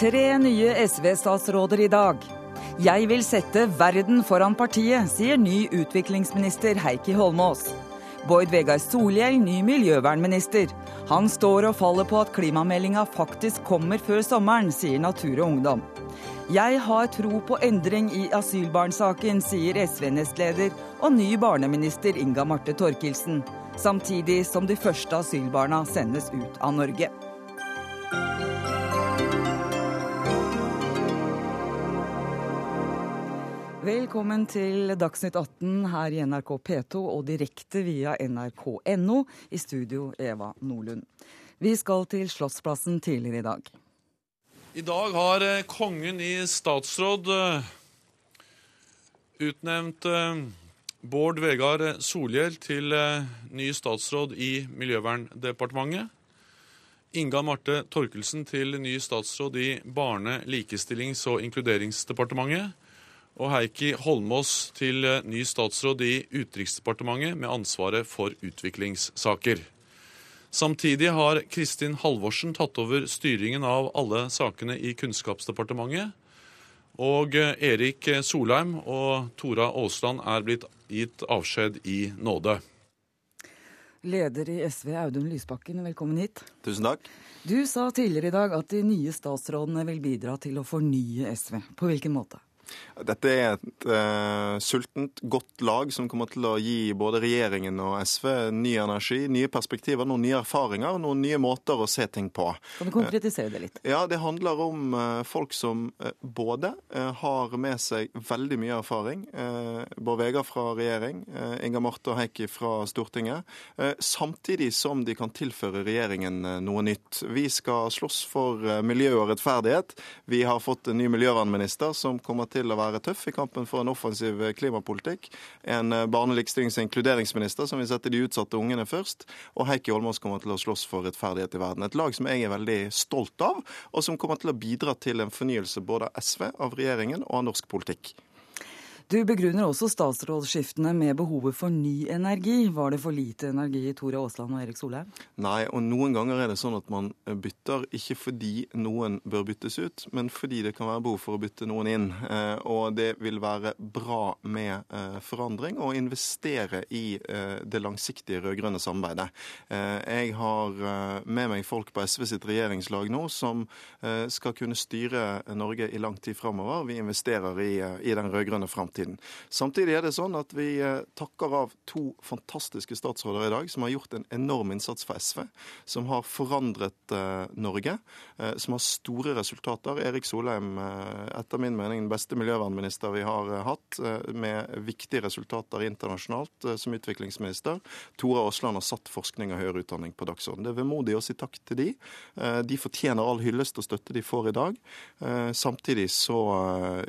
Tre nye SV-statsråder i dag. Jeg vil sette verden foran partiet, sier ny utviklingsminister Heikki Holmås. Bård Vegar Solhjell, ny miljøvernminister. Han står og faller på at klimameldinga faktisk kommer før sommeren, sier Natur og Ungdom. Jeg har tro på endring i asylbarnsaken, sier SV-nestleder og ny barneminister Inga Marte Torkelsen. Samtidig som de første asylbarna sendes ut av Norge. Velkommen til Dagsnytt 18 her i NRK P2 og direkte via nrk.no. I studio Eva Nordlund. Vi skal til Slottsplassen tidligere i dag. I dag har eh, kongen i statsråd eh, utnevnt eh, Bård Vegar Solhjell til ny statsråd i Miljøverndepartementet. Inga Marte Torkelsen til ny statsråd i Barne-, likestillings- og inkluderingsdepartementet og Heikki Holmås til eh, ny statsråd i Utenriksdepartementet med ansvaret for utviklingssaker. Samtidig har Kristin Halvorsen tatt over styringen av alle sakene i Kunnskapsdepartementet. Og eh, Erik Solheim og Tora Aasland er blitt gitt avskjed i nåde. Leder i SV, Audun Lysbakken, velkommen hit. Tusen takk. Du sa tidligere i dag at de nye statsrådene vil bidra til å fornye SV. På hvilken måte? Dette er et uh, sultent, godt lag som kommer til å gi både regjeringen og SV ny energi, nye perspektiver, noen nye erfaringer, noen nye måter å se ting på. Kan du konkretisere det litt? Uh, ja, Det handler om uh, folk som både har med seg veldig mye erfaring. Bård Vegar fra regjering, Inga Marte og Heikki fra Stortinget. samtidig som de kan tilføre regjeringen noe nytt. Vi skal slåss for miljø og rettferdighet. Vi har fått en ny miljøvernminister som kommer til til å være tøff i kampen for en offensiv klimapolitikk. En eh, barne-, likestillings- og inkluderingsminister som vil sette de utsatte ungene først. Og Heikki Holmås kommer til å slåss for rettferdighet i verden. Et lag som jeg er veldig stolt av, og som kommer til å bidra til en fornyelse både av SV, av regjeringen og av norsk politikk. Du begrunner også statsrådsskiftene med behovet for ny energi. Var det for lite energi i Tore Aasland og Erik Solheim? Nei, og noen ganger er det sånn at man bytter ikke fordi noen bør byttes ut, men fordi det kan være behov for å bytte noen inn. Eh, og det vil være bra med eh, forandring å investere i eh, det langsiktige rød-grønne samarbeidet. Jeg har med meg folk på SV sitt regjeringslag nå som skal kunne styre Norge i lang tid framover. Vi investerer i, i den rød-grønne framtiden tiden. Samtidig er det sånn at vi eh, takker av to fantastiske statsråder i dag som har gjort en enorm innsats for SV, som har forandret uh, Norge, uh, som har store resultater. Erik Solheim, etter min mening den beste miljøvernminister vi har hatt, med viktige resultater internasjonalt som utviklingsminister. Tore Aasland har satt forskning og høyere utdanning på dagsordenen. Det er vemodig å si takk til de. De fortjener all hyllest og støtte de får i dag. Samtidig så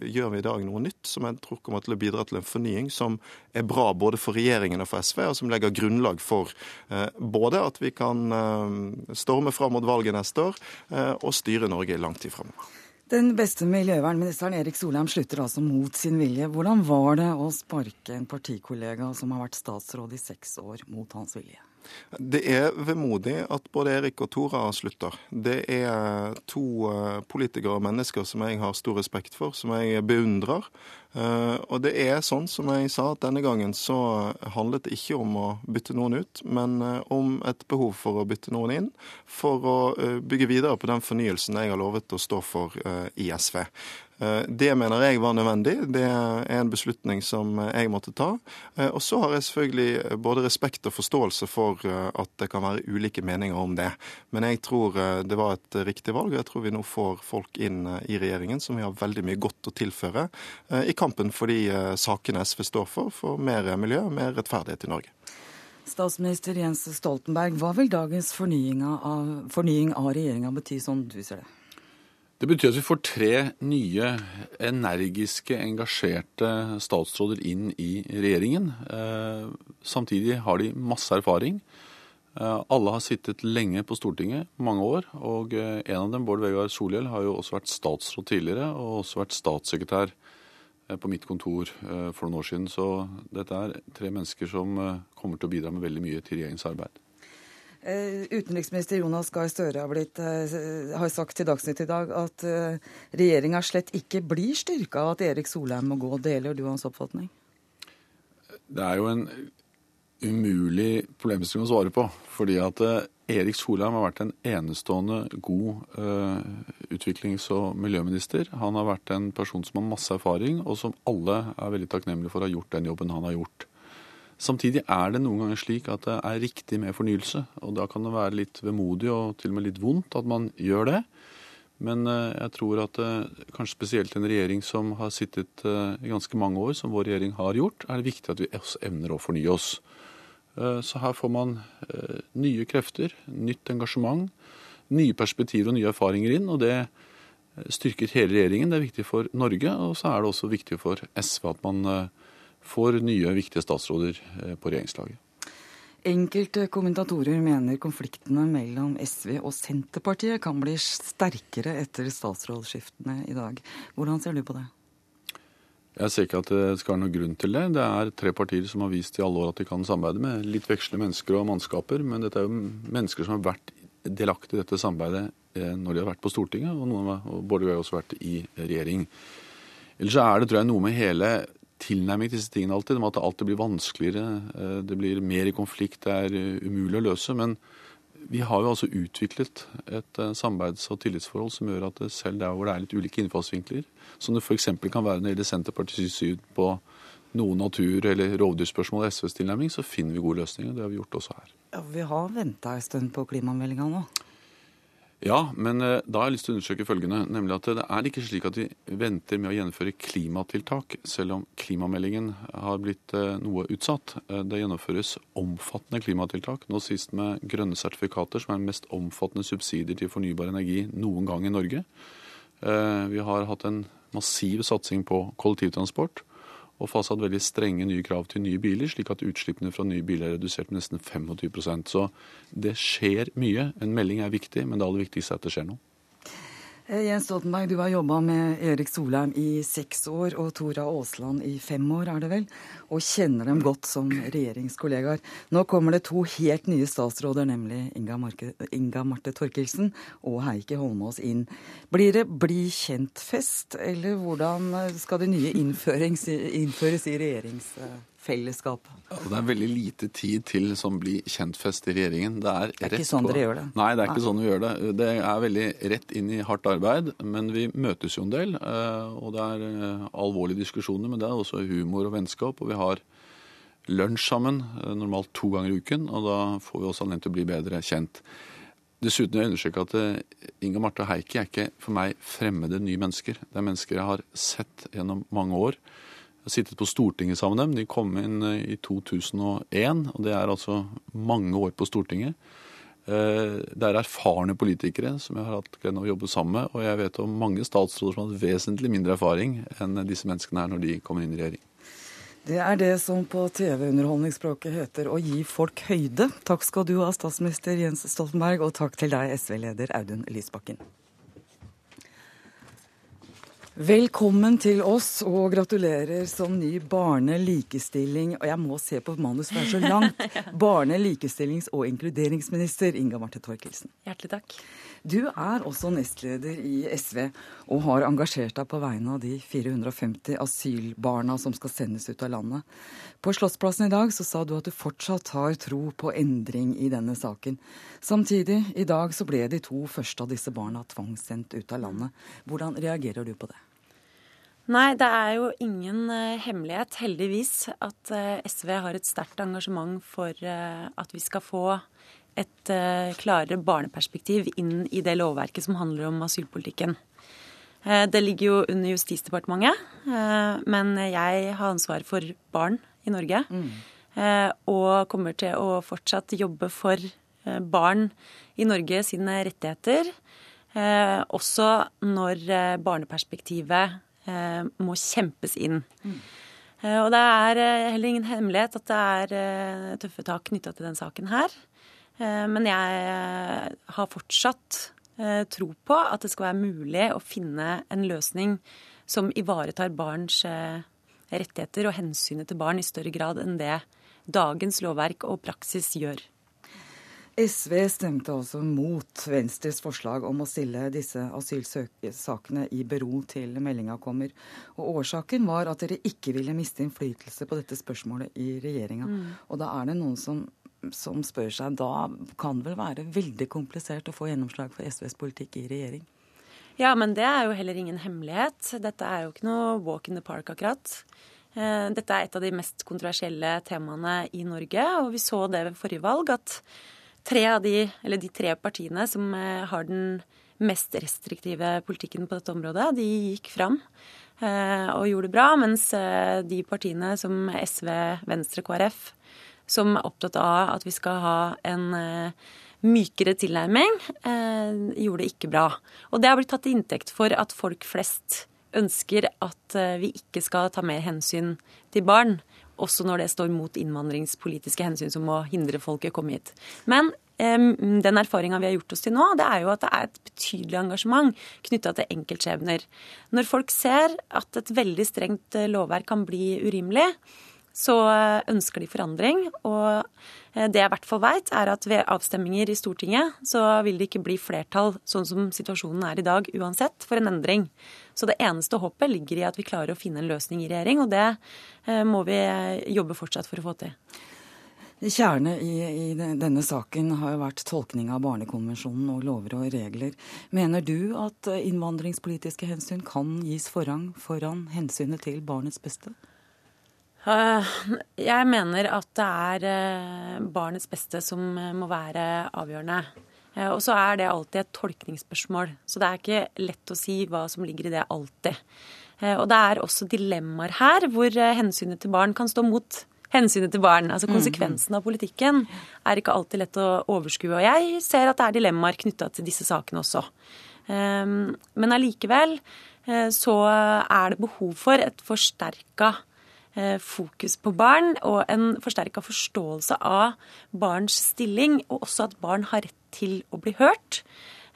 gjør vi i dag noe nytt som jeg tror kommer kommer til å bidra til en fornying som er bra både for regjeringen og for SV, og som legger grunnlag for eh, både at vi kan eh, storme fram mot valget neste år eh, og styre Norge i lang tid framover. Den beste miljøvernministeren Erik Solheim slutter altså mot sin vilje. Hvordan var det å sparke en partikollega som har vært statsråd i seks år, mot hans vilje? Det er vemodig at både Erik og Tora slutter. Det er to eh, politikere og mennesker som jeg har stor respekt for, som jeg beundrer. Eh, og det er sånn som jeg sa, at denne gangen så handlet det ikke om å bytte noen ut, men eh, om et behov for å bytte noen inn, for å bygge videre på den fornyelsen jeg har lovet å stå for i SV. Eh, det mener jeg var nødvendig. Det er en beslutning som jeg måtte ta. Eh, og så har jeg selvfølgelig både respekt og forståelse for eh, at det kan være ulike meninger om det. Men jeg tror det var et riktig valg, og jeg tror vi nå får folk inn i regjeringen som vi har veldig mye godt å tilføre i kampen for de sakene SV står for, for mer miljø og mer rettferdighet i Norge. Statsminister Jens Stoltenberg, hva vil dagens fornying av, fornying av regjeringa bety, sånn du ser det? Det betyr at vi får tre nye, energiske, engasjerte statsråder inn i regjeringen. Eh, samtidig har de masse erfaring. Eh, alle har sittet lenge på Stortinget, mange år. Og eh, en av dem, Bård Vegar Solhjell, har jo også vært statsråd tidligere, og også vært statssekretær på mitt kontor for noen år siden. Så dette er tre mennesker som kommer til å bidra med veldig mye til regjeringens arbeid. Eh, utenriksminister Jonas Gahr Støre har, blitt, har, sagt til Dagsnytt i dag at uh, regjeringa slett ikke blir styrka av at Erik Solheim må gå. Deler du hans oppfatning? Det er jo en umulig problemstilling å svare på. Fordi at Erik Solheim har vært en enestående god utviklings- og miljøminister. Han har vært en person som har masse erfaring, og som alle er veldig takknemlige for å ha gjort den jobben han har gjort. Samtidig er det noen ganger slik at det er riktig med fornyelse. Og da kan det være litt vemodig og til og med litt vondt at man gjør det. Men eh, jeg tror at eh, kanskje spesielt en regjering som har sittet eh, i ganske mange år, som vår regjering har gjort, er det viktig at vi også evner å fornye oss. Så her får man nye krefter, nytt engasjement, nye perspektiver og nye erfaringer inn. Og det styrker hele regjeringen. Det er viktig for Norge, og så er det også viktig for SV at man for nye, viktige statsråder eh, på regjeringslaget. Enkelte kommentatorer mener konfliktene mellom SV og Senterpartiet kan bli sterkere etter statsrådsskiftene i dag. Hvordan ser du på det? Jeg ser ikke at det skal være noen grunn til det. Det er tre partier som har vist i alle år at de kan samarbeide med litt vekslende mennesker og mannskaper. Men dette er jo mennesker som har vært delaktige i dette samarbeidet eh, når de har vært på Stortinget, og noen av Bård Vegar har også vært i regjering. Ellers så er det tror jeg, noe med hele tilnærming til disse tingene alltid. om at alltid blir vanskeligere, eh, det blir mer i konflikt, det er eh, umulig å løse. Men vi har jo altså utviklet et eh, samarbeids- og tillitsforhold som gjør at selv der hvor det er litt ulike innfallsvinkler, som det f.eks. kan være når det gjelder Senterpartiets syn på noen natur- eller rovdyrspørsmål og SVs tilnærming, så finner vi gode løsninger. Det har vi gjort også her. Ja, vi har venta en stund på klimameldinga nå. Ja, men eh, da har jeg lyst til å undersøke følgende. Nemlig at det er ikke slik at vi venter med å gjennomføre klimatiltak, selv om klimameldingen har blitt eh, noe utsatt. Eh, det gjennomføres omfattende klimatiltak, nå sist med grønne sertifikater, som er den mest omfattende subsidier til fornybar energi noen gang i Norge. Vi har hatt en massiv satsing på kollektivtransport og fastsatt veldig strenge nye krav til nye biler, slik at utslippene fra nye biler er redusert med nesten 25% Så det skjer mye. En melding er viktig, men det aller viktigste er at det skjer noe. Eh, Jens Stoltenberg, du har jobba med Erik Solheim i seks år og Tora Aasland i fem år, er det vel, og kjenner dem godt som regjeringskollegaer. Nå kommer det to helt nye statsråder, nemlig Inga, Marke, Inga Marte Torkelsen og Heikki Holmås inn. Blir det bli kjent-fest, eller hvordan skal det nye innføres i regjerings fellesskap. Ja, det er veldig lite tid til som blir kjentfest i regjeringen. Det er, det er ikke sånn på... dere gjør det? Nei, det er ikke sånn vi gjør det. Det er veldig rett inn i hardt arbeid. Men vi møtes jo en del. Eh, og det er eh, alvorlige diskusjoner, men det er også humor og vennskap. Og vi har lunsj sammen, eh, normalt to ganger i uken. Og da får vi også anledning til å bli bedre kjent. Dessuten vil jeg understreke at Inga Marte Heikki er ikke for meg fremmede nye mennesker. Det er mennesker jeg har sett gjennom mange år. Jeg har sittet på Stortinget sammen med dem. De kom inn eh, i 2001, og det er altså mange år på Stortinget. Eh, det er erfarne politikere som jeg har hatt gleden av å jobbe sammen med. Og jeg vet om mange statsråder som har hatt vesentlig mindre erfaring enn disse menneskene her når de kommer inn i regjering. Det er det som på TV-underholdningsspråket heter å gi folk høyde. Takk skal du ha, statsminister Jens Stoltenberg, og takk til deg, SV-leder Audun Lysbakken. Velkommen til oss, og gratulerer som ny barne-, likestilling Og jeg må se på manus, for det er så langt. Barne-, likestillings- og inkluderingsminister Inga Marte Torkelsen. Hjertelig takk. Du er også nestleder i SV, og har engasjert deg på vegne av de 450 asylbarna som skal sendes ut av landet. På Slottsplassen i dag så sa du at du fortsatt har tro på endring i denne saken. Samtidig, i dag så ble de to første av disse barna tvangssendt ut av landet. Hvordan reagerer du på det? Nei, det er jo ingen uh, hemmelighet, heldigvis, at uh, SV har et sterkt engasjement for uh, at vi skal få et klarere barneperspektiv inn i det lovverket som handler om asylpolitikken. det ligger jo under Justisdepartementet, men jeg har ansvar for barn i Norge. Mm. og kommer til å fortsatt jobbe for barn i Norge sine rettigheter. også når barneperspektivet Eh, må kjempes inn. Mm. Og det er eh, heller ingen hemmelighet at det er tøffe tak knytta til den saken her. Men jeg har fortsatt tro på at det skal være mulig å finne en løsning som ivaretar barns rettigheter og hensynet til barn i større grad enn det dagens lovverk og praksis gjør. SV stemte altså mot Venstres forslag om å stille disse asylsakene i bero til meldinga kommer. Og Årsaken var at dere ikke ville miste innflytelse på dette spørsmålet i regjeringa. Mm. Og da er det noen som, som spør seg da kan vel være veldig komplisert å få gjennomslag for SVs politikk i regjering? Ja, men det er jo heller ingen hemmelighet. Dette er jo ikke noe walk in the park, akkurat. Eh, dette er et av de mest kontroversielle temaene i Norge, og vi så det ved forrige valg at tre av de, eller de tre partiene som eh, har den mest restriktive politikken på dette området, de gikk fram eh, og gjorde det bra, mens de partiene som SV, Venstre, KrF, som er opptatt av at vi skal ha en mykere tilnærming, gjorde det ikke bra. Og det har blitt tatt til inntekt for at folk flest ønsker at vi ikke skal ta mer hensyn til barn også når det står mot innvandringspolitiske hensyn som må hindre folk i å komme hit. Men den erfaringa vi har gjort oss til nå, det er jo at det er et betydelig engasjement knytta til enkeltskjebner. Når folk ser at et veldig strengt eh, lovverk kan bli urimelig, så eh, ønsker de forandring. Og eh, det jeg i hvert fall veit, er at ved avstemminger i Stortinget så vil det ikke bli flertall, sånn som situasjonen er i dag, uansett, for en endring. Så det eneste håpet ligger i at vi klarer å finne en løsning i regjering, og det eh, må vi jobbe fortsatt for å få til. Kjerne i, i, denne saken har jo vært tolkning av Barnekonvensjonen og lover og regler. Mener du at innvandringspolitiske hensyn kan gis forrang foran hensynet til barnets beste? Eh, jeg mener at det er eh, barnets beste som eh, må være avgjørende. Og så er det alltid et tolkningsspørsmål. Så det er ikke lett å si hva som ligger i det alltid. Og det er også dilemmaer her hvor hensynet til barn kan stå mot hensynet til barn. Altså mm. konsekvensen av politikken er ikke alltid lett å overskue. Og jeg ser at det er dilemmaer knytta til disse sakene også. Men allikevel så er det behov for et forsterka fokus på barn og en forsterka forståelse av barns stilling, og også at barn har rett til å bli hørt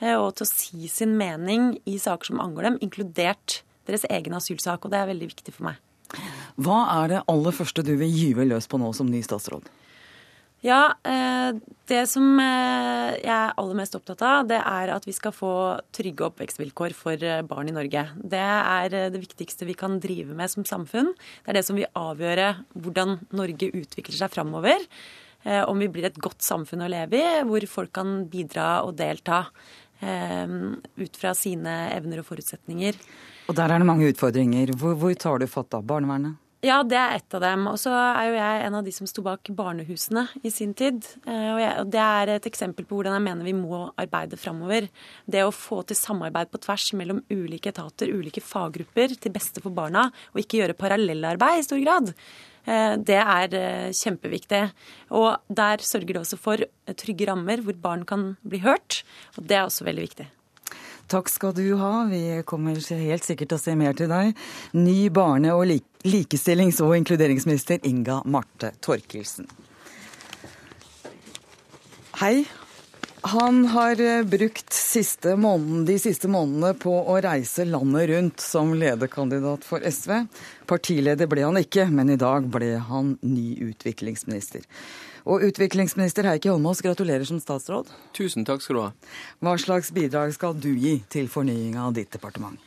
eh, og til å si sin mening i saker som angår dem, inkludert deres egen asylsak. Og det er veldig viktig for meg. Hva er det aller første du vil gyve løs på nå som ny statsråd? Ja, eh, det som eh, jeg er aller mest opptatt av, det er at vi skal få trygge oppvekstvilkår for eh, barn i Norge. Det er det viktigste vi kan drive med som samfunn. Det er det som vil avgjøre hvordan Norge utvikler seg framover. Om vi blir et godt samfunn å leve i, hvor folk kan bidra og delta ut fra sine evner og forutsetninger. Og der er det mange utfordringer. Hvor, hvor tar du fatt av barnevernet? Ja, det er ett av dem. Og så er jo jeg en av de som sto bak barnehusene i sin tid. Eh, og, det er et eksempel på hvordan jeg mener vi må arbeide framover. Det å få til samarbeid på tvers mellom ulike etater, ulike faggrupper, til beste for barna, og ikke gjøre parallellarbeid i stor grad. Eh, det er eh, kjempeviktig. Og der sørger det også for trygge rammer hvor barn kan bli hørt. Og det er også veldig viktig. Takk skal du ha. Vi kommer helt sikkert til å se mer til deg. Ny barne- og likestillings- og inkluderingsminister Inga Marte Torkelsen. Hei. Han har eh, brukt siste måneden, de siste månedene på å reise landet rundt som lederkandidat for SV. Partileder ble han ikke, men i dag ble han ny utviklingsminister. Og utviklingsminister Heikki Holmås, gratulerer som statsråd. Tusen takk skal du ha. Hva slags bidrag skal du gi til fornyinga av ditt departement?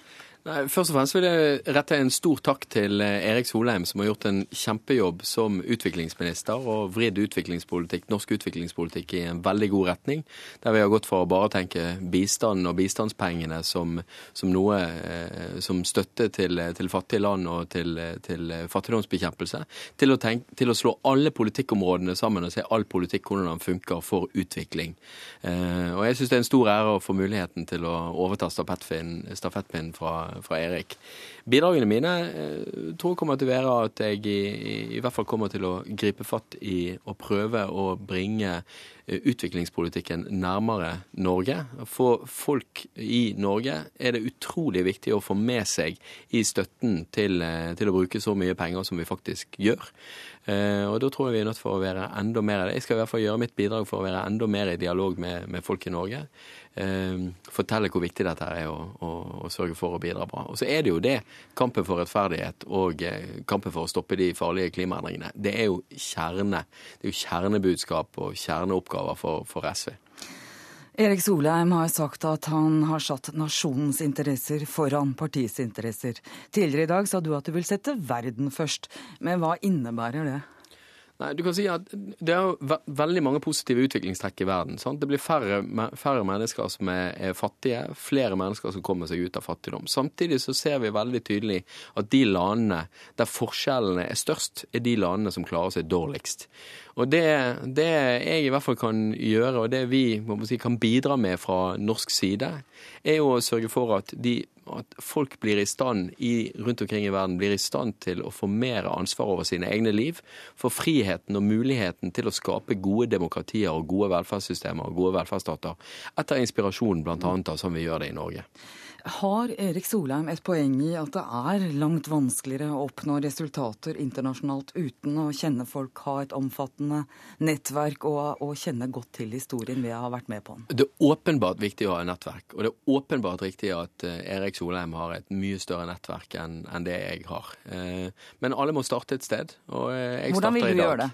Nei, først og fremst vil jeg rette en stor takk til eh, Erik Solheim, som har gjort en kjempejobb som utviklingsminister og vridd utviklingspolitikk, norsk utviklingspolitikk i en veldig god retning. Der vi har gått fra å bare tenke bistand og bistandspengene som, som noe eh, som støtte til, til, fattige land og til, til fattigdomsbekjempelse, til å, tenke, til å, slå alle politikkområdene sammen og se all politikk hvordan den funker for utvikling. Eh, og jeg syns det er en stor ære å få muligheten til å overta stafettpinnen fra fra Erik. Bidragene mine eh, tror jeg kommer til å være at jeg i, i, hvert fall kommer til å gripe fatt i og prøve å bringe eh, utviklingspolitikken nærmere Norge. For folk i Norge er det utrolig viktig å få med seg i støtten til, eh, til å bruke så mye penger som vi faktisk gjør. Og da tror jeg vi er nødt for å være enda mer Jeg skal i hvert fall gjøre mitt bidrag for å være enda mer i dialog med, med folk i Norge. Ehm, fortelle hvor viktig dette er, og, og, og, sørge for å bidra bra. Og så er det jo det, kampen for rettferdighet og eh, kampen for å stoppe de farlige klimaendringene. Det er jo kjerne. Det er jo kjernebudskap og kjerneoppgaver for, for SV. Erik Solheim har sagt at han har satt nasjonens interesser foran partiets interesser. Tidligere i dag sa du at du vil sette verden først. Men hva innebærer det? Nei, du kan si at Det er jo veldig mange positive utviklingstrekk i verden. Sant? Det blir færre, færre, mennesker som er, fattige, flere mennesker som kommer seg ut av fattigdom. Samtidig så ser vi veldig tydelig at de landene der forskjellene er størst, er de landene som klarer seg dårligst. Og det, det, jeg i hvert fall kan gjøre, og det vi si, kan bidra med fra norsk side, er jo å sørge for at, de, at folk blir i stand i, rundt omkring i verden blir i stand til å få mer ansvar over sine egne liv. For friheten og muligheten til å skape gode demokratier og gode velferdssystemer og gode velferdsstater. Etter inspirasjon bl.a. av som vi gjør det i Norge. Har Erik Solheim et poeng i at det er langt vanskeligere å oppnå resultater internasjonalt uten å kjenne folk, ha et omfattende nettverk og, og kjenne godt til historien ved å ha vært med på den? Det er åpenbart viktig å ha nettverk, og det er åpenbart riktig at eh, Erik Solheim har et mye større nettverk enn, en det jeg har. Eh, men alle må starte et sted, og eh, jeg starter i dag. Hvordan vil du gjøre det?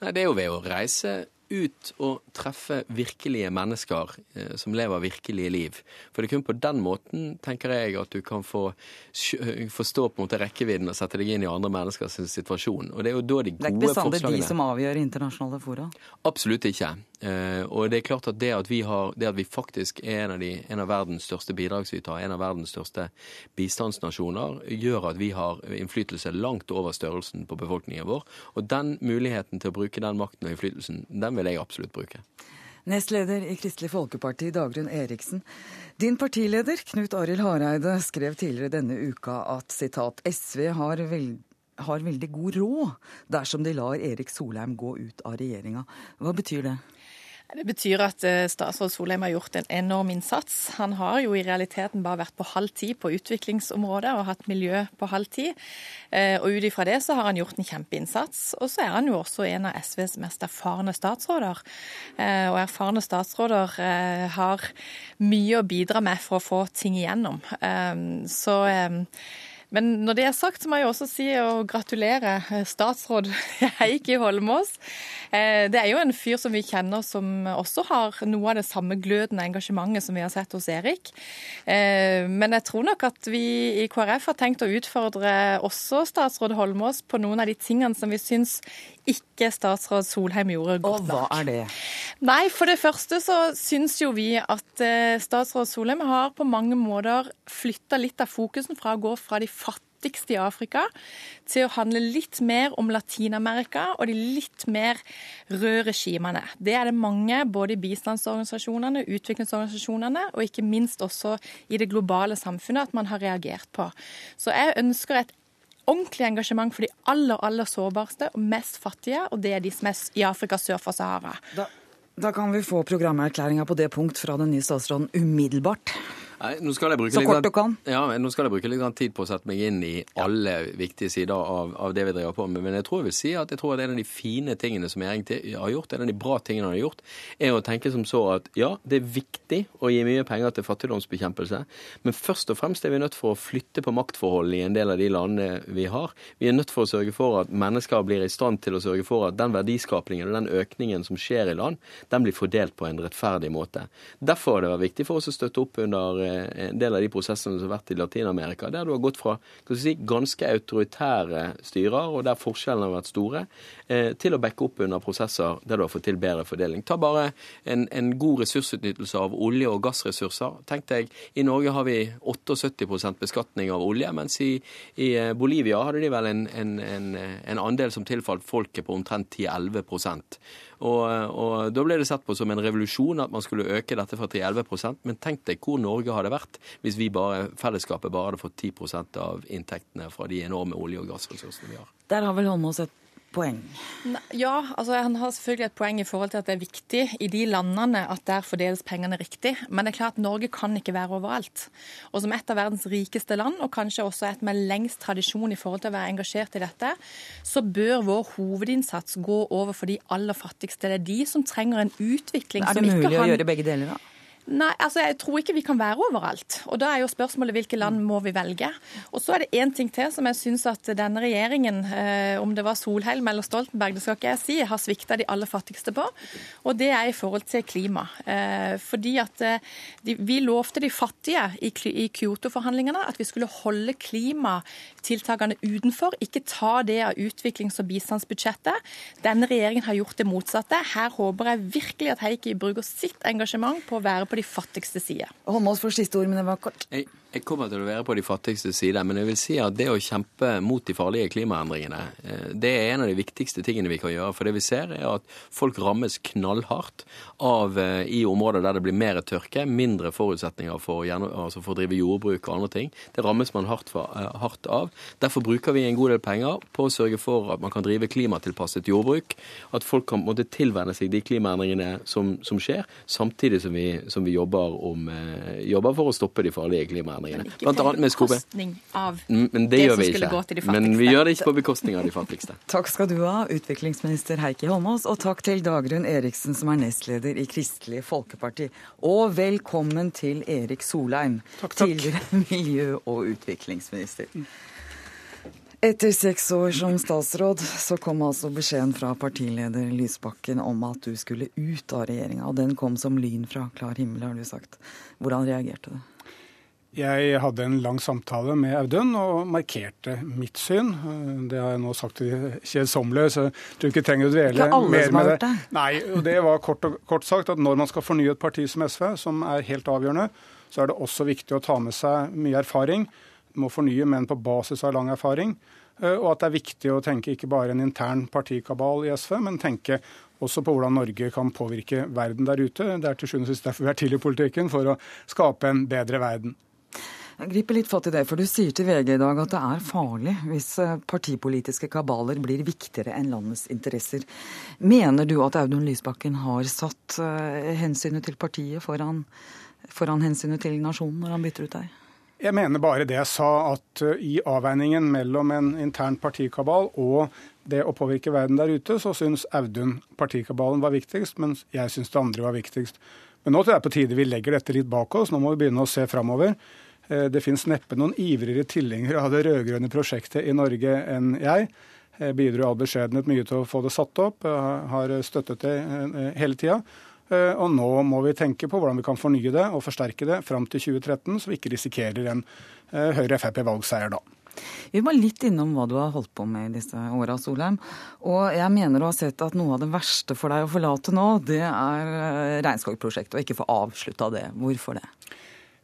Nei, Det er jo ved å reise ut og treffe virkelige mennesker eh, som lever virkelige liv. For det er kun på den måten, tenker jeg, at du kan få forstå på en måte rekkevidden og sette deg inn i andre menneskers situasjon. Og Det er jo da de gode forslagene Det er ikke bestandig de som avgjør internasjonale fora? Absolutt ikke. Eh, og det er klart at det at vi, har, det at vi faktisk er en av, de, en av verdens største bidragsytere, en av verdens største bistandsnasjoner, gjør at vi har innflytelse langt over størrelsen på befolkningen vår. Og den muligheten til å bruke den makten og innflytelsen, den vil jeg absolutt bruke. Nestleder i Kristelig Folkeparti, Dagrun Eriksen. Din partileder, Knut Arild Hareide, skrev tidligere denne uka at sitat, SV har, veld, har veldig god råd dersom de lar Erik Solheim gå ut av regjeringa. Hva betyr det? Det betyr at eh, statsråd Solheim har gjort en enorm innsats. Han har jo i realiteten bare vært på halv tid på utviklingsområdet og hatt miljø på halv tid. Eh, og ut ifra det så har han gjort en kjempeinnsats. Og så er han jo også en av SVs mest erfarne statsråder. Eh, og erfarne statsråder har mye å bidra med for å få ting igjennom. Så men når det er sagt, så må jeg også si å gratulere eh, statsråd Heikki Holmås. Eh, det er jo en fyr som vi kjenner som også har noe av det samme glødende engasjementet som vi har sett hos Erik. Eh, men jeg tror nok at vi i KrF har tenkt å utfordre også statsråd Holmås på noen av de tingene som vi syns ikke statsråd Solheim gjorde godt nok. Og hva er det? Nei, For det første så syns jo vi at statsråd Solheim har på mange måter flytta litt av fokusen fra å gå fra de fattigste i Afrika, til å handle litt mer om Latin-Amerika og de litt mer røde regimene. Det er det mange, både i bistandsorganisasjonene, utviklingsorganisasjonene og ikke minst også i det globale samfunnet, at man har reagert på. Så jeg ønsker et ordentlig engasjement for de aller, aller sårbarste og mest fattige, og det er de som er i Afrika sør for Sahara. Da, da kan vi få programerklæringa på det punkt fra den nye statsråden umiddelbart. Nei, nå skal jeg bruke så kort du kan. Ja, nå skal jeg bruke litt tid på å sette meg inn i alle viktige sider av, av, det vi driver på med. Men jeg tror jeg vil si at jeg tror at en av de fine tingene som jeg har gjort, en av de bra tingene han har gjort, er å tenke som så at ja, det er viktig å gi mye penger til fattigdomsbekjempelse, men først og fremst er vi nødt for å flytte på maktforholdene i en del av de landene vi har. Vi er nødt for å sørge for at mennesker blir i stand til å sørge for at den verdiskapningen og den økningen som skjer i land, den blir fordelt på en rettferdig måte. Derfor har det vært viktig for oss å støtte opp under en del av de prosessene som har vært i Latin-Amerika, der du har gått fra si, ganske autoritære styrer, og der forskjellene har vært store, eh, til å backe opp under prosesser der du har fått til bedre fordeling. Ta bare en, en god ressursutnyttelse av olje- og gassressurser. Tenk deg, I Norge har vi 78% beskatning av olje, mens i, i eh, Bolivia hadde de vel en, en, en andel som tilfalt folket på omtrent 10-11 og, og da ble det sett på som en revolusjon at man skulle øke dette fra 3 11 Men tenk deg hvor Norge hadde vært hvis vi bare, fellesskapet bare hadde fått 10% av inntektene fra de enorme olje- og gassressursene vi har. Der har vel Holmås et poeng? Ja, altså han har selvfølgelig et poeng i forhold til at det er viktig i de landene at der fordeles pengene riktig. Men det er klart at Norge kan ikke være overalt. Og som et av verdens rikeste land, og kanskje også et med lengst tradisjon i forhold til å være engasjert i dette, så bør vår hovedinnsats gå over for de aller fattigste. Det er de som trenger en utvikling som ikke har Er det mulig å gjøre begge deler, da? Nei, altså jeg tror ikke vi kan være overalt. Og da er jo spørsmålet hvilke land må vi velge. Og så er det én ting til som jeg syns at denne regjeringen, eh, om det var Solheim eller Stoltenberg, det skal ikke jeg si, har svikta de aller fattigste på. Og det er i forhold til klima. Eh, fordi at eh, de, vi lovte de fattige i, Kyoto-forhandlingene at vi skulle holde klimatiltakene utenfor, ikke ta det av utviklings- og bistandsbudsjettet. Denne regjeringen har gjort det motsatte. Her håper jeg virkelig at Heikki bruker sitt engasjement på å være på de fattigste side. Holmås får siste ord, men det var kort. Jeg, jeg kommer til å være på de fattigste side, men jeg vil si at det å kjempe mot de farlige klimaendringene, eh, det er en av de viktigste tingene vi kan gjøre. For det vi ser, er at folk rammes knallhardt av eh, i områder der det blir mer tørke, mindre forutsetninger for, altså for å drive jordbruk og andre ting. Det rammes man hardt, for, eh, hardt, av. Derfor bruker vi en god del penger på å sørge for at man kan drive klimatilpasset jordbruk. At folk kan måtte tilvenne seg de klimaendringene som, som skjer, samtidig som vi, som vi jobber, om, jobber for å stoppe de farlige klimaendringene klimaendringene. Blant annet med. Av mm, men det, det gjør vi ikke. Men vi gjør det ikke på bekostning av de fattigste. takk skal du ha, utviklingsminister Heikki Holmås, og takk til Dagrun Eriksen, som er nestleder i Kristelig Folkeparti. Og velkommen til Erik Solheim, takk, takk. tidligere miljø- og utviklingsminister. Etter seks år som statsråd så kom altså beskjeden fra partileder Lysbakken om at du skulle ut av regjeringa. Og den kom som lyn fra klar himmel, har du sagt. Hvordan reagerte du? Jeg hadde en lang samtale med Audun og markerte mitt syn. Det har jeg nå sagt til kjedsommelige, så jeg tror ikke trenger å dvele mer med det. det. Nei, og det var kort, kort, sagt at når man skal fornye et parti som SV, som er helt avgjørende, så er det også viktig å ta med seg mye erfaring. Du må fornye, men på basis av lang erfaring. Og at det er viktig å tenke ikke bare en intern partikabal i SV, men tenke også på hvordan Norge kan påvirke verden der ute. Det er til sjuende og sist derfor vi er til i politikken, for å skape en bedre verden. Jeg griper litt fatt i det, for du sier til VG i dag at det er farlig hvis eh, partipolitiske kabaler blir viktigere enn landets interesser. Mener du at Audun Lysbakken har satt eh, hensynet til partiet foran, foran hensynet til nasjonen når han bytter ut deg? Jeg mener bare det jeg sa, at eh, i avveiningen mellom en intern partikabal og det å påvirke verden der ute, så syns Audun partikabalen var viktigst, mens jeg syns det andre var viktigst. Men nå tror jeg på tide vi legger dette litt bak oss. Nå må vi begynne å se framover. Eh, det finnes neppe noen ivrigere tilhengere av det rød-grønne prosjektet i Norge enn jeg. Jeg bidro i all beskjedenhet mye til å få det satt opp, jeg har støttet det eh, hele tida. Eh, og nå må vi tenke på hvordan vi kan fornye det og forsterke det fram til 2013, så vi ikke risikerer en Høyre-Frp-valgseier da. Vi var litt innom hva du har holdt på med i disse åra, Solheim. Og jeg mener du har sett at noe av det verste for deg å forlate nå, det er regnskogprosjektet, og ikke få avslutta det. Hvorfor det?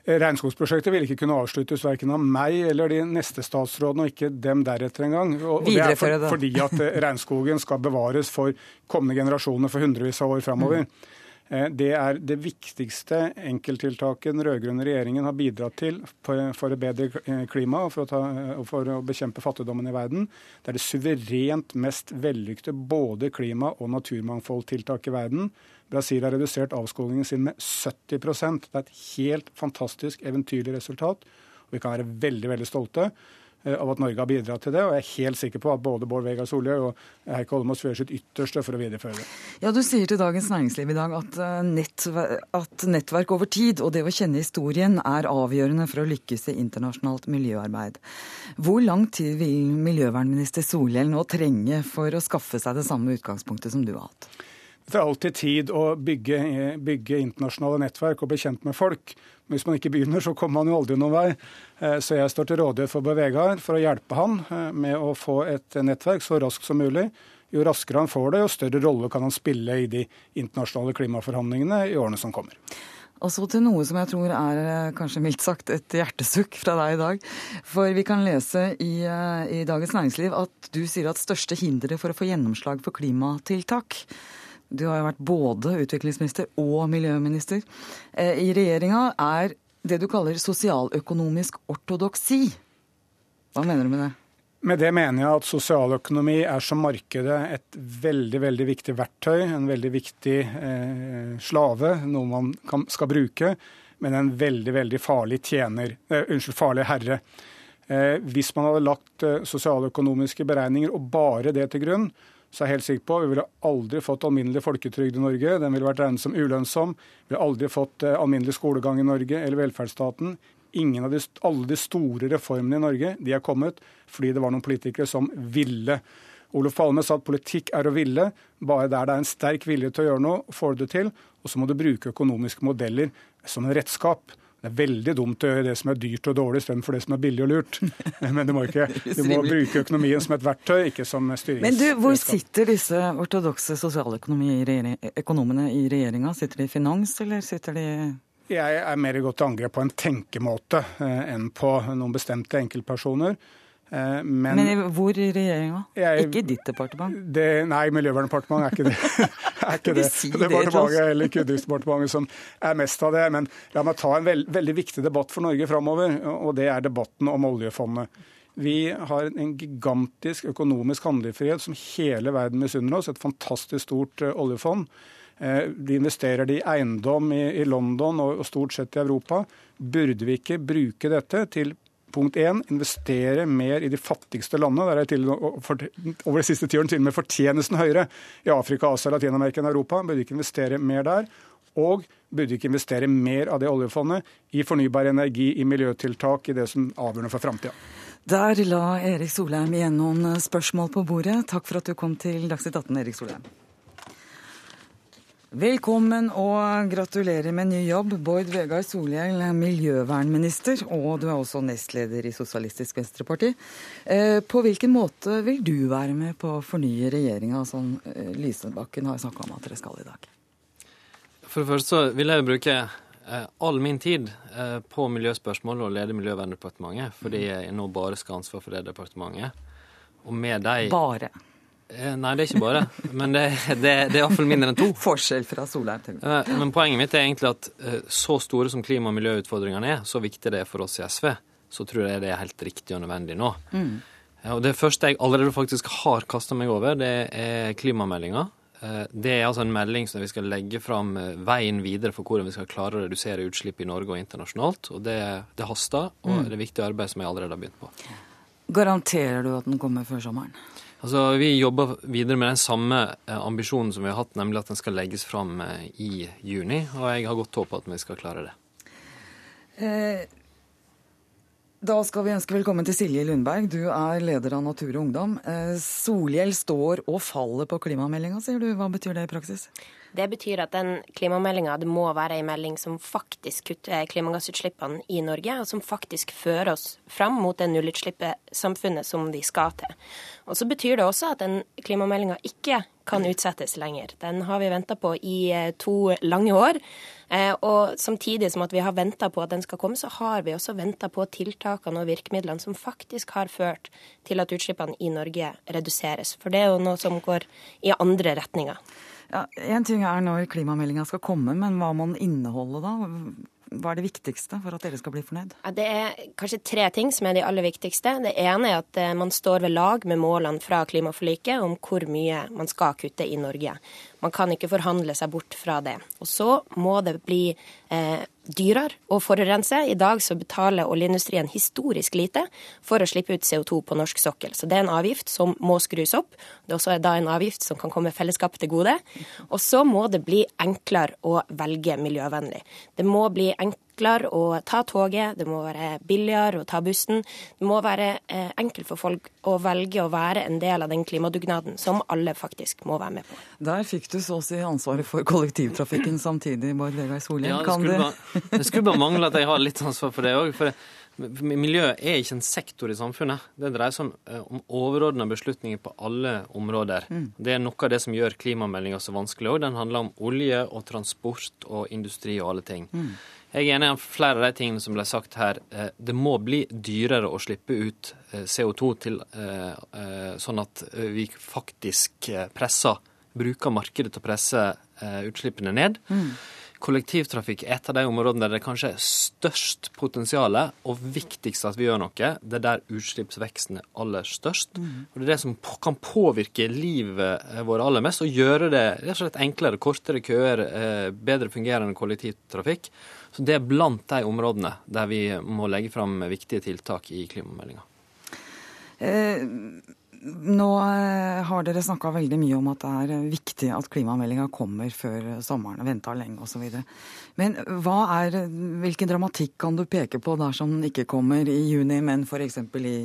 Regnskogsprosjektet vil ikke kunne avsluttes verken av meg eller de neste statsrådene, og ikke dem deretter engang. Og, det er for, fordi at eh, regnskogen skal bevares for kommende generasjoner for hundrevis av år framover. Mm. Eh, det er det viktigste enkelttiltaket den rød-grønne regjeringen har bidratt til for et bedre eh, klima og for, ta, for å bekjempe fattigdommen i verden. Det er det suverent mest vellykkede både klima- og naturmangfoldtiltak i verden. Brasil har redusert avskogingen sin med 70% Det er et helt fantastisk eventyrlig resultat. og Vi kan være veldig veldig stolte eh, av at Norge har bidratt til det. Og jeg er helt sikker på at både Bård Vegar Solhjell og Heikki Holmås gjør sitt ytterste for å videreføre det. Ja, Du sier til Dagens Næringsliv i dag at, eh, at nettverk over tid og det å kjenne historien er avgjørende for å lykkes i internasjonalt miljøarbeid. Hvor lang tid vil miljøvernminister Solhjell nå trenge for å skaffe seg det samme utgangspunktet som du har hatt? Det tar alltid tid å bygge, bygge, internasjonale nettverk og bli kjent med folk. Men hvis man ikke begynner, så kommer man jo aldri noen vei. Eh, så jeg står til rådighet for Bård Vegar for å hjelpe han eh, med å få et nettverk så raskt som mulig. Jo raskere han får det, jo større rolle kan han spille i de internasjonale klimaforhandlingene i årene som kommer. Og så til noe som jeg tror er eh, kanskje mildt sagt et hjertesukk fra deg i dag. For vi kan lese i, i Dagens Næringsliv at du sier at største hinderet for å få gjennomslag for klimatiltak du har jo vært både utviklingsminister og miljøminister. Eh, I regjeringa er det du kaller sosialøkonomisk ortodoksi. Hva mener du med det? Med det mener jeg at sosialøkonomi er som markedet et veldig veldig viktig verktøy. En veldig viktig eh, slave, noe man kan, skal bruke. Men en veldig veldig farlig tjener, eh, unnskyld, farlig herre. Eh, hvis man hadde lagt eh, sosialøkonomiske beregninger og bare det til grunn, så er jeg helt sikker på vi ville aldri fått alminnelig folketrygd i Norge. Den ville vært regnet som ulønnsom. Vi ville aldri fått eh, alminnelig skolegang i Norge eller velferdsstaten. Ingen av de, alle de store reformene i Norge de er kommet fordi det var noen politikere som ville. Olof Palme sa at politikk er å ville. Bare der det er en sterk vilje til å gjøre noe, får du det til. Og så må du bruke økonomiske modeller som en redskap. Det er veldig dumt å gjøre det som er dyrt og dårlig, istedenfor det som er billig og lurt. Men du må, ikke, du må bruke økonomien som et verktøy, ikke som styringsredskap. Men du, hvor sitter disse ortodokse sosialøkonomene i regjeringa? Sitter de i finans, eller sitter de Jeg er mer i til angrep på en tenkemåte eh, enn på noen bestemte enkeltpersoner. Eh, men, Men, hvor i regjeringa? Ikke i ditt departement? Det, nei, Miljøverndepartementet er ikke det. er ikke det. Si departementet eller Kunnskapsdepartementet som er mest av det. Men la meg ta en veld, veldig viktig debatt for Norge framover, og det er debatten om oljefondet. Vi har en gigantisk økonomisk handlefrihet som hele verden misunner oss. Et fantastisk stort uh, oljefond. Vi de investerer det i eiendom i, London og stort sett i Europa. Burde vi ikke bruke dette til Punkt én, investere mer i de fattigste landene. Der er til, over de siste tiårene til og med fortjenesten høyere i Afrika, Asia, Latin-Amerika enn Europa. Burde ikke investere mer der. Og burde ikke investere mer av det oljefondet i fornybar energi, i miljøtiltak, i det som er avgjørende for framtida. Der la Erik Solheim igjen noen spørsmål på bordet. Takk for at du kom til Dagsnytt 18, Erik Solheim. Velkommen og gratulerer med ny jobb, Bård Vegar Solhjell, miljøvernminister, og du er også nestleder i Sosialistisk Venstreparti. Eh, på hvilken måte vil du være med på å fornye regjeringa, som eh, Lysebakken har snakka om at dere skal i dag? For det første så vil jeg bruke eh, all min tid på miljøspørsmål og lede Miljøverndepartementet, fordi jeg nå bare skal ha ansvar for det departementet. Og med de Bare? Eh, nei, det er ikke bare. Men det, det, det er iallfall mindre enn to. Forskjell fra Solheim til eh, Men poenget mitt er egentlig at eh, så store som klima- og miljøutfordringene er, så viktig det er for oss i SV, så tror jeg det er helt riktig og nødvendig nå. Mm. Og det første jeg allerede faktisk har kasta meg over, det er klimameldinga. Det er altså en melding som vi skal legge fram veien videre for hvordan vi skal klare å redusere utslipp i Norge og internasjonalt. Og det, det haster, og mm. det er viktig arbeid som jeg allerede har begynt på. Garanterer du at den kommer før sommeren? Altså, Vi jobber videre med den samme eh, ambisjonen som vi har hatt, nemlig at den skal legges fram eh, i juni. Og jeg har godt håp at vi skal klare det. Eh, da skal vi ønske velkommen til Silje Lundberg. Du er leder av Natur og Ungdom. Solhjell står og faller på klimameldinga, sier du. Hva betyr det i praksis? Det betyr at den klimameldinga må være en melding som faktisk kutter klimagassutslippene i Norge, og som faktisk fører oss fram mot det nullutslippssamfunnet som vi skal til. Og så betyr det også at den klimameldinga ikke kan utsettes lenger. Den har vi venta på i eh, to lange år. Eh, og samtidig som at vi har venta på at den skal komme, så har vi også venta på tiltakene og virkemidlene som faktisk har ført til at utslippene i Norge reduseres. For det er jo noe som går i andre retninger. Ja, en ting er når klimameldinga skal komme, men hva må den inneholde da? Hva er det viktigste for at dere skal bli fornøyd? Det er kanskje tre ting som er de aller viktigste. Det ene er at eh, man står ved lag med målene fra klimaforliket om hvor mye man skal kutte i Norge. Man kan ikke forhandle seg bort fra det. Og så må det bli eh, dyrere å forurense. I dag så betaler oljeindustrien historisk lite for å slippe ut CO2 på norsk sokkel. Så det er en avgift som må skrus opp. Det er også da en avgift som kan komme fellesskapet til gode. Og så må det bli enklere å velge miljøvennlig. Det må bli enklere enklere å ta toget, det må være billigere å ta bussen. Det må være eh, enkelt for folk å velge å være en del av den klimadugnaden som alle faktisk må være med på. Der fikk du så å si ansvaret for kollektivtrafikken samtidig, Bård Vegar Solhjell. Ja, det skulle, bare, det skulle bare mangle at jeg har litt ansvar for det òg. Miljø er ikke en sektor i samfunnet. Det dreier seg om, eh, om overordna beslutninger på alle områder. Mm. Det er noe av det som gjør klimameldinga så vanskelig òg. Den handler om olje og transport og industri og alle ting. Mm. Jeg er enig i flere av de tingene som ble sagt her. Eh, det må bli dyrere å slippe ut eh, CO2 til, eh, sånn at vi faktisk presser, bruker markedet til å presse utslippene ned. Mm. Kollektivtrafikk er et av de områdene der det kanskje er størst potensial og viktigst at vi gjør noe. Det er der utslippsveksten er aller størst. Mm. Og Det er det som kan påvirke livet vårt aller mest, og gjøre det rett og slett enklere. Kortere køer, bedre fungerende kollektivtrafikk. Så Det er blant de områdene der vi må legge fram viktige tiltak i klimameldinga. Eh, Nå eh, har dere snakka veldig mye om at det er eh, viktig at klimameldinga kommer før sommeren. Venta lenge osv. Men er, hvilken dramatikk kan du peke på dersom den ikke kommer i juni, men f.eks. I,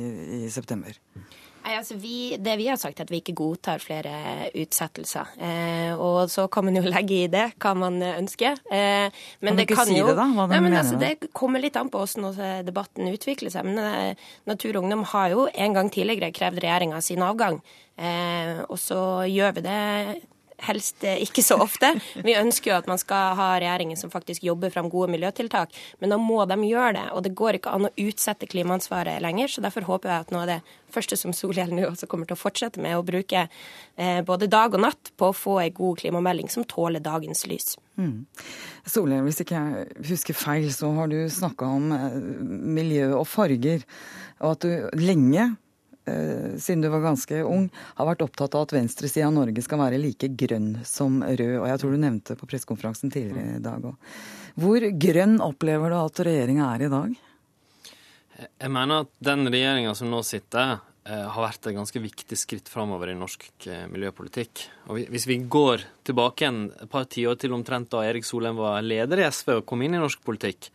i september? Nei, altså vi, Det vi har sagt, er at vi ikke godtar flere utsettelser. Eh, og så kan man jo legge i det hva man ønsker. Eh, men kan det kan si jo det, da? Hva nei, men mener altså? Det kommer litt an på hvordan debatten utvikler seg. Men eh, Natur og Ungdom har jo en gang tidligere krevd regjeringa sin avgang. Eh, og så gjør vi det helst eh, ikke så ofte. Vi ønsker jo at man skal ha regjeringer som faktisk jobber fram gode miljøtiltak, men da må de gjøre det. Og det går ikke an å utsette klimaansvaret lenger, så derfor håper jeg at noe av det første som Solhjell nå også kommer til å fortsette med, å bruke eh, både dag og natt på å få ei god klimamelding som tåler dagens lys. Mm. Solhjell, hvis ikke jeg husker feil, så har du snakka om eh, miljø og farger, og at du lenge siden du var ganske ung, har vært opptatt av at venstresida av Norge skal være like grønn som rød. Og jeg tror du nevnte på pressekonferansen tidligere i dag òg. Hvor grønn opplever du at regjeringa er i dag? Jeg mener at den regjeringa som nå sitter, eh, har vært et ganske viktig skritt framover i norsk eh, miljøpolitikk. Og Hvis vi går tilbake en et par tiår til omtrent da Erik Solheim var leder i SV og kom inn i norsk politikk,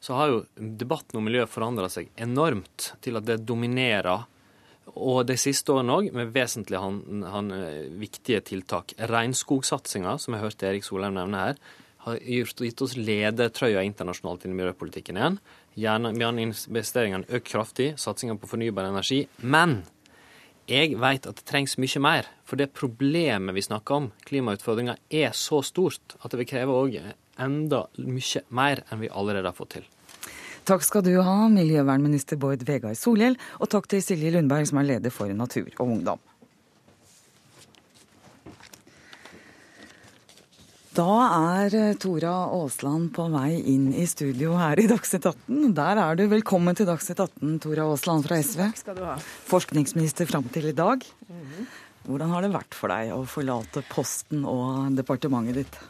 så har jo debatten om miljø forandra seg enormt til at det dominerer. Og de siste årene òg, med vesentlig han, han, eh, viktige tiltak. Regnskogsatsinga, som jeg hørte Erik Solheim nevne her, har gitt oss ledertrøya internasjonalt i miljøpolitikken igjen. Jernbaneinvesteringene økt kraftig, satsinga på fornybar energi. Men jeg vet at det trengs mye mer. For det problemet vi snakker om, klimautfordringa, er så stort at det vil kreve òg enda mye mer enn vi allerede har fått til. Takk skal du ha, miljøvernminister Bård Vegar Solhjell, og takk til Silje Lundberg, som er leder for Natur og Ungdom. Da er eh, Tora Aasland på vei inn i studio her i Dagsnytt 18. Der er du. Velkommen til Dagsnytt 18, Tora Aasland fra SV. Takk skal du ha. Forskningsminister fram til i dag. Hvordan har det vært for deg å forlate posten og departementet ditt?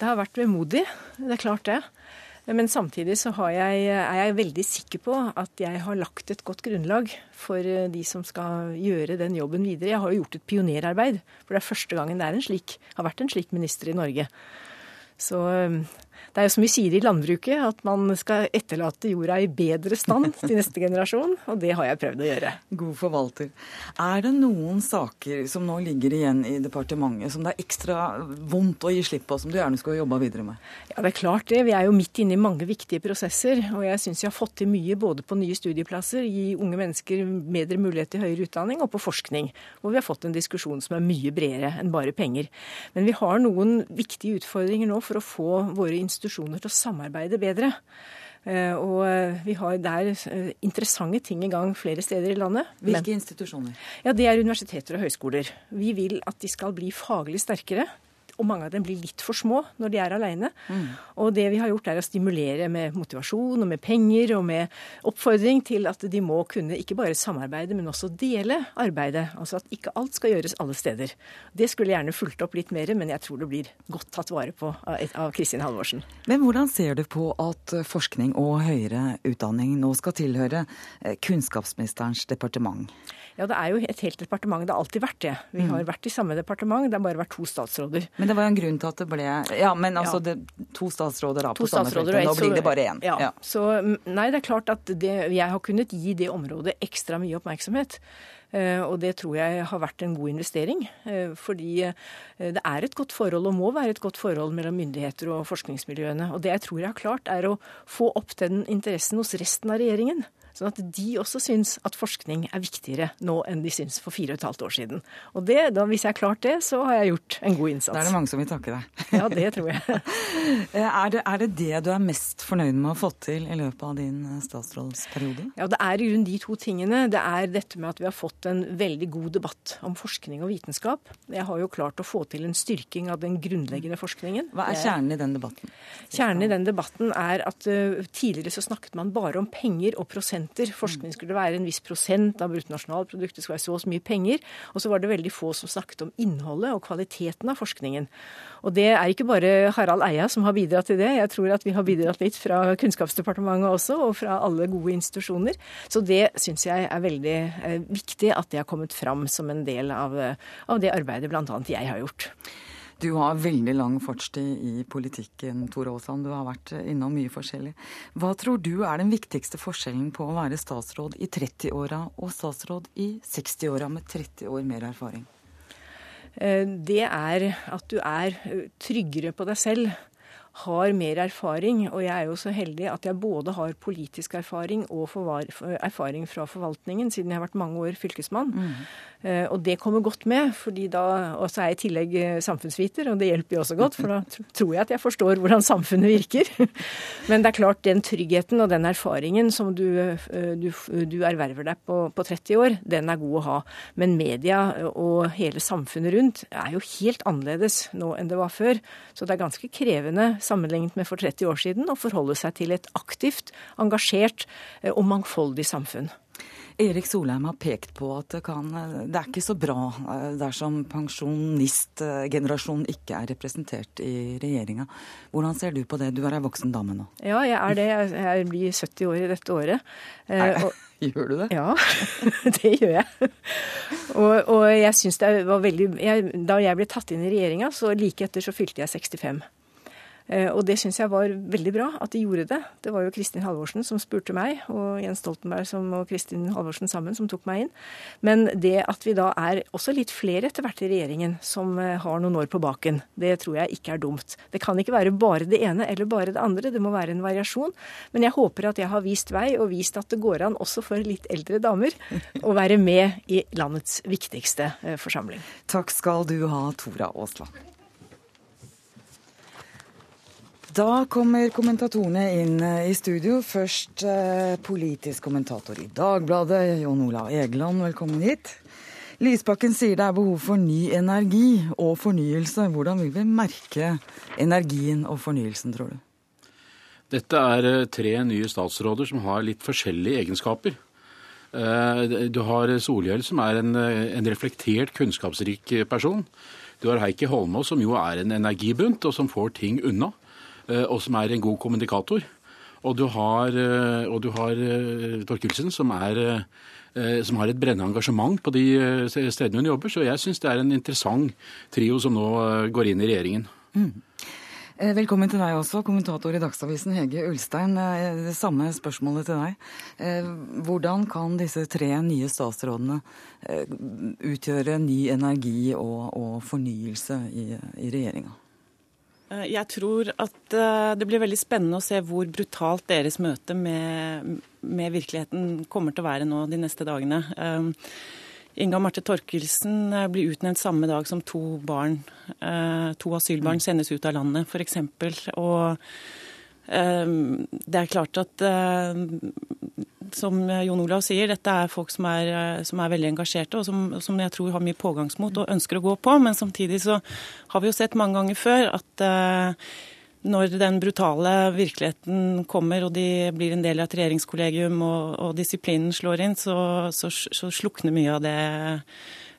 Det har vært vemodig, det er klart det. Men samtidig så jeg, er jeg veldig sikker på at jeg har lagt et godt grunnlag for de som skal gjøre den jobben videre. Jeg har jo gjort et pionerarbeid, for det er første gangen det er en slik, har vært en slik minister i Norge. Så det er jo som vi sier i landbruket, at man skal etterlate jorda i bedre stand til neste generasjon, og det har jeg prøvd å gjøre. God forvalter. Er det noen saker som nå ligger igjen i departementet som det er ekstra vondt å gi slipp på, som du gjerne skulle jobba videre med? Ja, det er klart det. Vi er jo midt inne i mange viktige prosesser, og jeg syns jeg har fått til mye både på nye studieplasser, gi unge mennesker bedre mulighet til høyere utdanning, og på forskning, hvor vi har fått en diskusjon som er mye bredere enn bare penger. Men vi har noen viktige utfordringer nå for å få våre institusjoner til å samarbeide bedre. Og vi har der interessante ting i gang flere steder i landet. Hvilke Men, institusjoner? Ja, Det er universiteter og høyskoler. Vi vil at de skal bli faglig sterkere og mange av dem blir litt for små når de er alene. Mm. Og det vi har gjort er å stimulere med motivasjon og med penger og med oppfordring til at de må kunne ikke bare samarbeide, men også dele arbeidet. Altså at ikke alt skal gjøres alle steder. Det skulle jeg gjerne fulgt opp litt mer, men jeg tror det blir godt tatt vare på av Kristin Halvorsen. Men hvordan ser du på at forskning og høyere utdanning nå skal tilhøre kunnskapsministerens departement? Ja, det er jo et helt departement. Det har alltid vært det. Vi har vært i samme departement, det har bare vært to statsråder. Men det var jo en grunn til at det ble Ja, men altså ja. det, to statsråder da på samme felt. Nå blir det bare én. Ja. ja. Så nei, det er klart at det, jeg har kunnet gi det området ekstra mye oppmerksomhet. Og det tror jeg har vært en god investering. Fordi det er et godt forhold, og må være et godt forhold mellom myndigheter og forskningsmiljøene. Og det jeg tror jeg har klart, er å få opp den interessen hos resten av regjeringen. Sånn at de også syns at forskning er viktigere nå enn de syns for fire og et halvt år siden. Og det, da, hvis jeg har klart det, så har jeg gjort en god innsats. Da er det mange som vil takke deg. Ja, det tror jeg. er, det, er det det du er mest fornøyd med å fått til i løpet av din statsrådsperiode? Ja, det er i grunnen de to tingene. Det er dette med at vi har fått en veldig god debatt om forskning og vitenskap. Jeg har jo klart å få til en styrking av den grunnleggende forskningen. Hva er kjernen i den debatten? Kjernen i den debatten er at uh, tidligere så snakket man bare om penger og prosent prosenter. Forskning skulle være en viss prosent av bruttonasjonalproduktet, det skulle være så og så mye penger. Og så var det veldig få som snakket om innholdet og kvaliteten av forskningen. Og det er ikke bare Harald Eia som har bidratt til det. Jeg tror at vi har bidratt litt fra Kunnskapsdepartementet også, og fra alle gode institusjoner. Så det syns jeg er veldig eh, viktig at det har kommet fram som en del av, av det arbeidet bl.a. jeg har gjort. Du har veldig lang fartstid i politikken, Tore Aasland. Du har vært innom mye forskjellig. Hva tror du er den viktigste forskjellen på å være statsråd i 30-åra og statsråd i 60-åra med 30 år mer erfaring? Eh, det er at du er tryggere på deg selv har mer erfaring. Og jeg er jo så heldig at jeg både har politisk erfaring og erfaring fra forvaltningen, siden jeg har vært mange år fylkesmann. Mm. Uh, og det kommer godt med, fordi da Og så er jeg i tillegg eh, samfunnsviter, og det hjelper jo også godt, for da tror jeg at jeg forstår hvordan samfunnet virker. Men det er klart, den tryggheten og den erfaringen som du, eh, du, du erverver deg på, på 30 år, den er god å ha. Men media og hele samfunnet rundt er jo helt annerledes nå enn det var før. Så det er ganske krevende sammenlignet med for 30 år siden å forholde seg til et aktivt, engasjert og mangfoldig samfunn. Erik Solheim har pekt på at det, kan, det er ikke så bra eh, dersom pensjonistgenerasjonen ikke er representert i regjeringa. Hvordan ser du på det? Du er ei voksen dame nå. Ja, jeg er det. Jeg blir 70 år i dette året. Eh, og, gjør du det? Ja, det gjør jeg. Og, og jeg syns det var veldig jeg, Da jeg ble tatt inn i regjeringa, så like etter så fylte jeg 65. Eh, og det syns jeg var veldig bra at de gjorde det. Det var jo Kristin Halvorsen som spurte meg, og Jens Stoltenberg som, og Kristin Halvorsen sammen som tok meg inn. Men det at vi da er også litt flere etter hvert i regjeringen som eh, har noen år på baken, det tror jeg ikke er dumt. Det kan ikke være bare det ene eller bare det andre, det må være en variasjon. Men jeg håper at jeg har vist vei, og vist at det går an også for litt eldre damer å være med i landets viktigste eh, forsamling. Takk skal du ha, Tora Aasland. Da kommer kommentatorene inn eh, i studio. Først eh, politisk kommentator i Dagbladet, Jon Olav Egeland, velkommen hit. Lysbakken sier det er behov for ny energi og fornyelse. Hvordan vil vi merke energien og fornyelsen, tror du? Dette er eh, tre nye statsråder som har litt forskjellige egenskaper. Eh, du har Solhjell, som er en, en reflektert, kunnskapsrik person. Du har Heikki Holmås, som jo er en energibunt, og som får ting unna. Eh, og som er en god kommunikator. Og du har, eh, og du har eh, Torkelsen, som, er, som har et brennende engasjement på de stedene hun jobber. Så jeg syns det er en interessant trio som nå går inn i regjeringen. Mm. Velkommen til deg også, kommentator i Dagsavisen Hege Ulstein. Det samme spørsmålet til deg. Hvordan kan disse tre nye statsrådene utgjøre ny energi og, og fornyelse i, i regjeringa? Eh, jeg tror at eh, det blir veldig spennende å se hvor brutalt deres møte med, med virkeligheten kommer til å være nå de neste dagene. Um, Inga Marte Torkelsen eh, blir utnevnt samme dag som to barn, to asylbarn mm. sendes ut av landet, f.eks. Og det er klart at som Jon Olav sier, dette er folk som er, eh, som er veldig engasjerte, og som, som, jeg tror har mye pågangsmot og ønsker å gå på. Men samtidig så har vi jo sett mange ganger før at uh, når den brutale virkeligheten kommer og de blir en del av et regjeringskollegium og, og disiplinen slår inn, så, så, så, slukner mye av det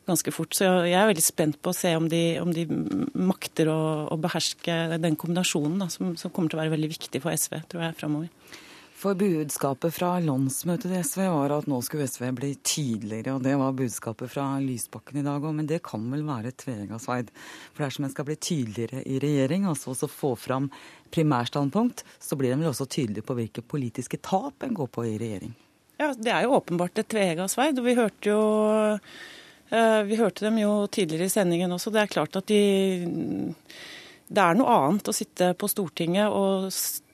ganske fort. Så jeg er veldig spent på å se om de, om de makter å, å, beherske den kombinasjonen da, som, som, kommer til å være veldig viktig for SV, tror jeg, framover. For budskapet fra landsmøtet til SV var at nå skulle SV bli tydeligere, og det var budskapet fra Lysbakken i dag òg. Men det kan vel være tveegga sverd. For dersom en skal bli tydeligere i regjering, altså også få fram primærstandpunkt, så blir en vel også tydelig på hvilke politiske tap en går på i regjering. Ja, det er jo åpenbart et tveegga sverd. Og vi hørte jo vi hørte dem jo tidligere i sendingen også. Det er klart at de det er noe annet å sitte på Stortinget, og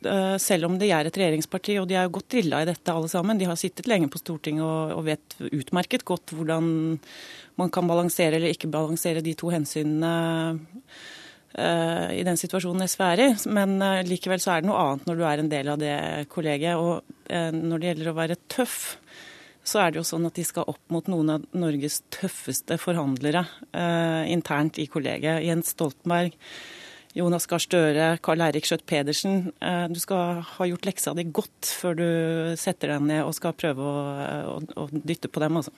eh, selv om de er et regjeringsparti, og de er jo godt drilla i dette alle sammen, de har sittet lenge på Stortinget og, vet utmerket godt hvordan man kan balansere eller ikke balansere de to hensynene uh, i den situasjonen SV er i. Men likevel så er det noe annet når du er en del av det kollegiet. Og når det gjelder å være tøff, så er det jo sånn at de skal opp mot noen av Norges tøffeste forhandlere internt i kollegiet. Jens Stoltenberg Jonas Gahr Støre, Karl Eirik Skjøtt Pedersen. Eh, du skal ha gjort leksa di godt før du setter deg ned og skal prøve å, å, å dytte på dem. altså.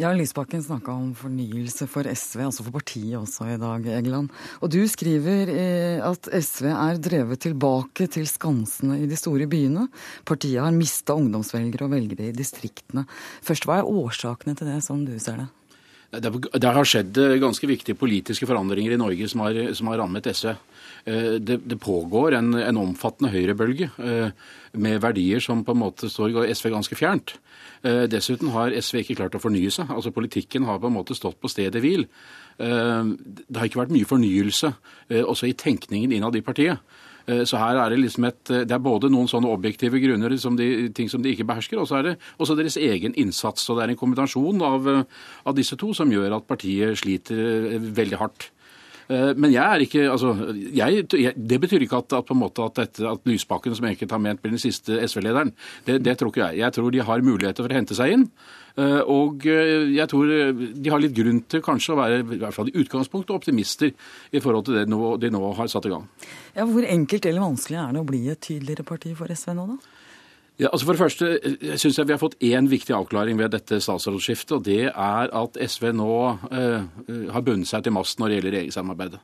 Ja, Lysbakken snakka om fornyelse for SV, altså for partiet også i dag, Egeland. Og du skriver eh, at SV er drevet tilbake til skansene i de store byene. Partiet har mista ungdomsvelgere og velgere i distriktene. Først, hva er årsakene til det, sånn du ser det? Det har skjedd eh, ganske viktige politiske forandringer i Norge som har, som har rammet SV. Eh, det, det pågår en, en, omfattende høyrebølge eh, med verdier som på en måte står SV ganske fjernt. Dessuten har SV ikke klart å fornye seg. Altså Politikken har på en måte stått på stedet hvil. Det har ikke vært mye fornyelse også i tenkningen innad i partiet. Eh, så her er det liksom et eh, Det er både noen sånne objektive grunner, som de, ting som de ikke behersker, og så er det også deres egen innsats. Så det er en kombinasjon av, eh, av disse to som gjør at partiet sliter veldig hardt. Men jeg er ikke, altså, jeg, Det betyr ikke at, at, på en måte at, dette, at Lysbakken, som enkelte har ment, blir den siste SV-lederen. Det, det, tror ikke jeg. Jeg tror de har muligheter for å hente seg inn. Eh, og eh, jeg tror eh, de har litt grunn til kanskje å være i hvert fall i utgangspunktet optimister i forhold til det de nå har satt i gang. Ja, Hvor enkelt eller vanskelig er det å bli et tydeligere parti for SV nå, da? Ja, altså For det første syns jeg vi har fått én viktig avklaring ved dette statsrådsskiftet. og Det er at SV nå eh, har bundet seg til masten når det gjelder regjeringssamarbeidet.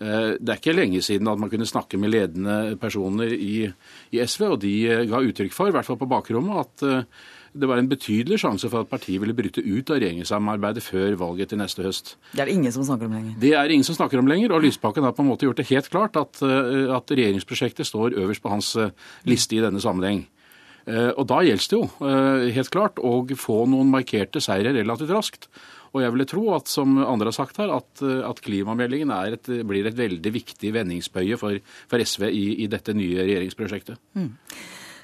Eh, det er ikke lenge siden at man kunne snakke med ledende personer i, i SV, og de ga uttrykk for, i hvert fall på bakrommet, at eh, det var en betydelig sjanse for at partiet ville bryte ut av regjeringssamarbeidet før valget til neste høst. Det er det ingen som snakker om lenger? Det er ingen som snakker om lenger. Og Lysbakken har på en måte gjort det helt klart at, eh, at regjeringsprosjektet står øverst på hans eh, liste i denne sammenheng. Eh, og da gjelder det jo helt klart å få noen markerte seire relativt raskt. Og jeg ville tro at som andre har sagt her, at, at klimameldingen et, blir et veldig viktig vendingsbøye for, for SV i, i, dette nye regjeringsprosjektet. Mm.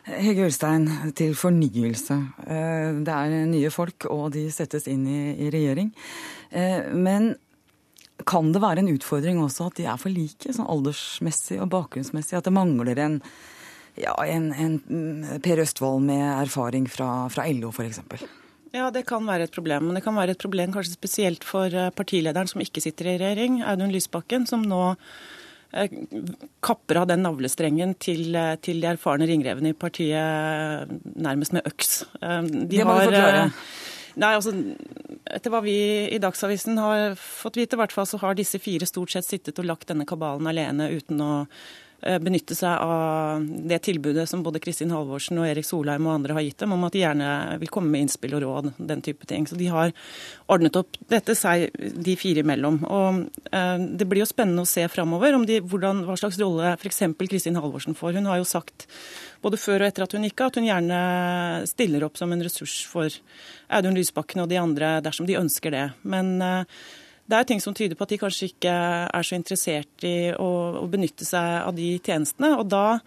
Hege Ulstein, til fornyelse. Eh, det er nye folk, og de settes inn i, i regjering. Eh, men kan det være en utfordring også at de er for like, sånn aldersmessig og bakgrunnsmessig? At det mangler en, ja, en, en mm, Per Østvold med erfaring fra, fra LO, f.eks.? Ja, det kan være et problem. Men det kan være et problem kanskje spesielt for eh, partilederen som ikke sitter i regjering, Audun Lysbakken, som nå Eh, kapper av den navlestrengen til, eh, til de erfarne ringrevene i partiet nærmest med øks. De det må har, du forklare. Nei, altså, Etter hva vi i Dagsavisen har fått vite, hvert fall, så har disse fire stort sett sittet og lagt denne kabalen alene uten å benytte seg av det tilbudet som både Kristin Halvorsen og Erik Solheim og andre har gitt dem, om at de gjerne vil komme med innspill og råd, den type ting. Så de har ordnet opp dette seg de fire imellom. Og eh, Det blir jo spennende å se framover hva slags rolle f.eks. Kristin Halvorsen får. Hun har jo sagt både før og etter at hun gikk av, at hun gjerne stiller opp som en ressurs for Audun Lysbakken og de andre dersom de ønsker det. Men eh, det er ting som tyder på at de kanskje ikke er så interessert i å, å benytte seg av de tjenestene. Og da,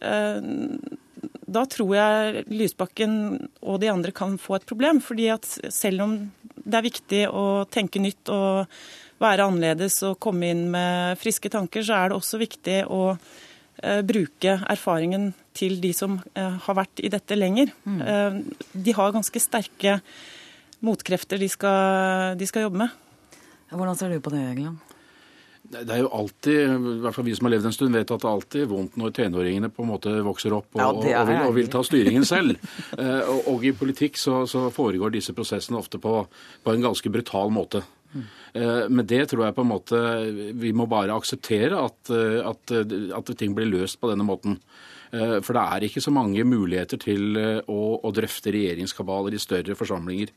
eh, da tror jeg Lysbakken og de andre kan få et problem. fordi at selv om det er viktig å tenke nytt og være annerledes og komme inn med friske tanker, så er det også viktig å eh, bruke erfaringen til de som eh, har vært i dette lenger. Mm. Eh, de har ganske sterke motkrefter de skal, de skal jobbe med. Hvordan ser du på det, Egeland? Det er jo alltid, i hvert fall vi som har levd en stund, vet at det er alltid vondt når tenåringene på en måte vokser opp og, ja, og, vil, og vil, ta styringen selv. Eh, og, og, i politikk så, så, foregår disse prosessene ofte på, på en ganske brutal måte. Mm. Men det tror jeg på en måte Vi må bare akseptere at, eh, at, at ting blir løst på denne måten. Eh, for det er ikke så mange muligheter til eh, å, å drøfte regjeringskabaler i større forsamlinger.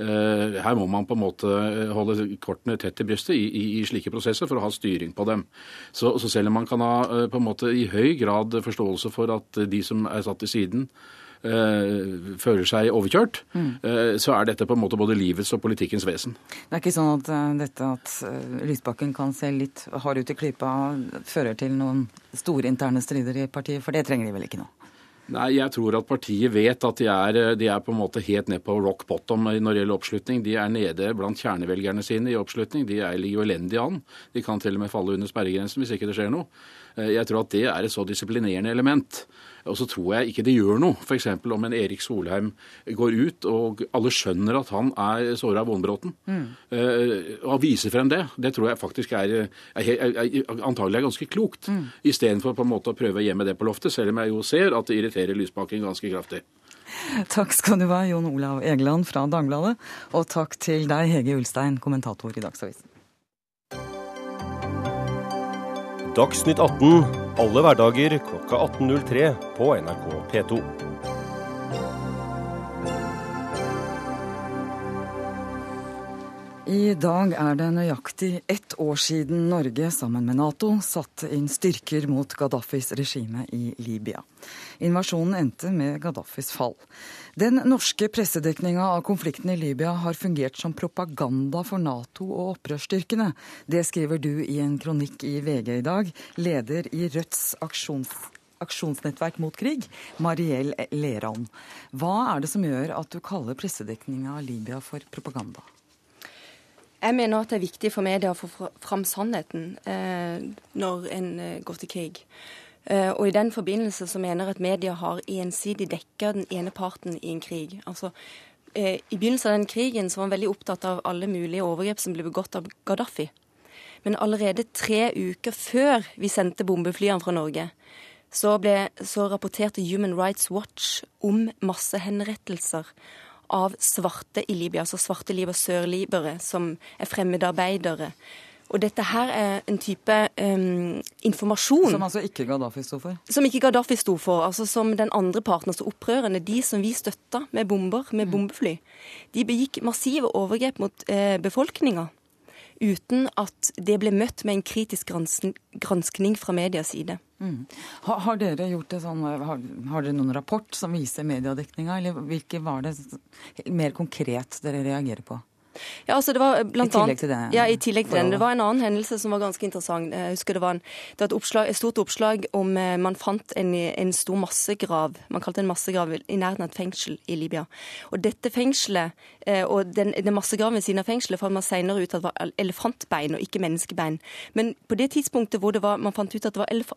Eh, her må man på en måte holde kortene tett til brystet i, i, i, slike prosesser for å ha styring på dem. Så, så selv om man kan ha på en måte i høy grad forståelse for at de som er satt til siden, føler seg overkjørt, mm. Eh, så er dette på en måte både livets og politikkens vesen. Det er ikke sånn at uh, dette at Lysbakken kan se litt hard ut i klypa, fører til noen store interne strider i partiet, for det trenger de vel ikke nå? Nei, jeg tror at partiet vet at de er, de er, på en måte helt ned på rock bottom når det gjelder oppslutning. De er nede blant kjernevelgerne sine i oppslutning. De er, ligger jo elendig an. De kan til og med falle under sperregrensen hvis ikke det skjer noe. Jeg tror at det er et så disiplinerende element. Og så tror jeg ikke det gjør noe, f.eks. om en Erik Solheim går ut og alle skjønner at han er såra av Vonbråten, mm. og viser frem det. Det tror jeg faktisk er, er, er, er antagelig er ganske klokt. Mm. Istedenfor på en måte å prøve å gjemme det på loftet, selv om jeg jo ser at det irriterer Lysbakken ganske kraftig. Takk skal du ha, Jon Olav Egeland fra Dagbladet. Og takk til deg, Hege Ulstein, kommentator i Dagsavisen. Dagsnytt 18 alle hverdager klokka 18.03 på NRK P2. I dag er det nøyaktig ett år siden Norge sammen med Nato satte inn styrker mot Gaddafis regime i Libya. Invasjonen endte med Gaddafis fall. Den norske pressedekninga av konflikten i Libya har fungert som propaganda for Nato og opprørsstyrkene. Det skriver du i en kronikk i VG i dag, leder i Rødts aksjons aksjonsnettverk mot krig, Mariell Leran. Hva er det som gjør at du kaller pressedekninga av Libya for propaganda? Jeg mener at det er viktig for media å få fram sannheten eh, når en eh, går til krig. Eh, og I den forbindelse så mener jeg at media har ensidig dekka den ene parten i en krig. Altså, I begynnelsen av den krigen så var man veldig opptatt av alle mulige overgrep som ble begått av Gaddafi. Men allerede tre uker før vi sendte bombeflyene fra Norge, så, ble, så rapporterte Human Rights Watch om massehenrettelser av svarte i Libya, altså svarte liber sørlibere, som er fremmedarbeidere, og dette her er en type um, informasjon Som altså ikke Gaddafi sto for? Som ikke Gaddafi sto for. altså Som den andre parten, altså opprørerne. De som vi støtta med bomber, med mm. bombefly. De begikk massive overgrep mot eh, befolkninga. Uten at det ble møtt med en kritisk granskning fra medias side. Mm. Har, har, dere gjort det sånn, har, har, dere noen rapport som viser mediedekninga, eller hvilke var det mer konkret dere reagerer på? Ja, altså det var blant I tillegg til det? Ja, i tillegg til den. Det var en annen hendelse som var ganske interessant. Jeg husker Det var, en, det var et, oppslag, et, stort oppslag om eh, man fant en, en, stor massegrav man kalte en massegrav i nærheten av et fengsel i Libya. Og dette fengselet eh, og den, den massegraven ved siden av fengselet fant man senere ut at det var elefantbein og ikke menneskebein. Men på det tidspunktet hvor var, man fant ut at det var elef,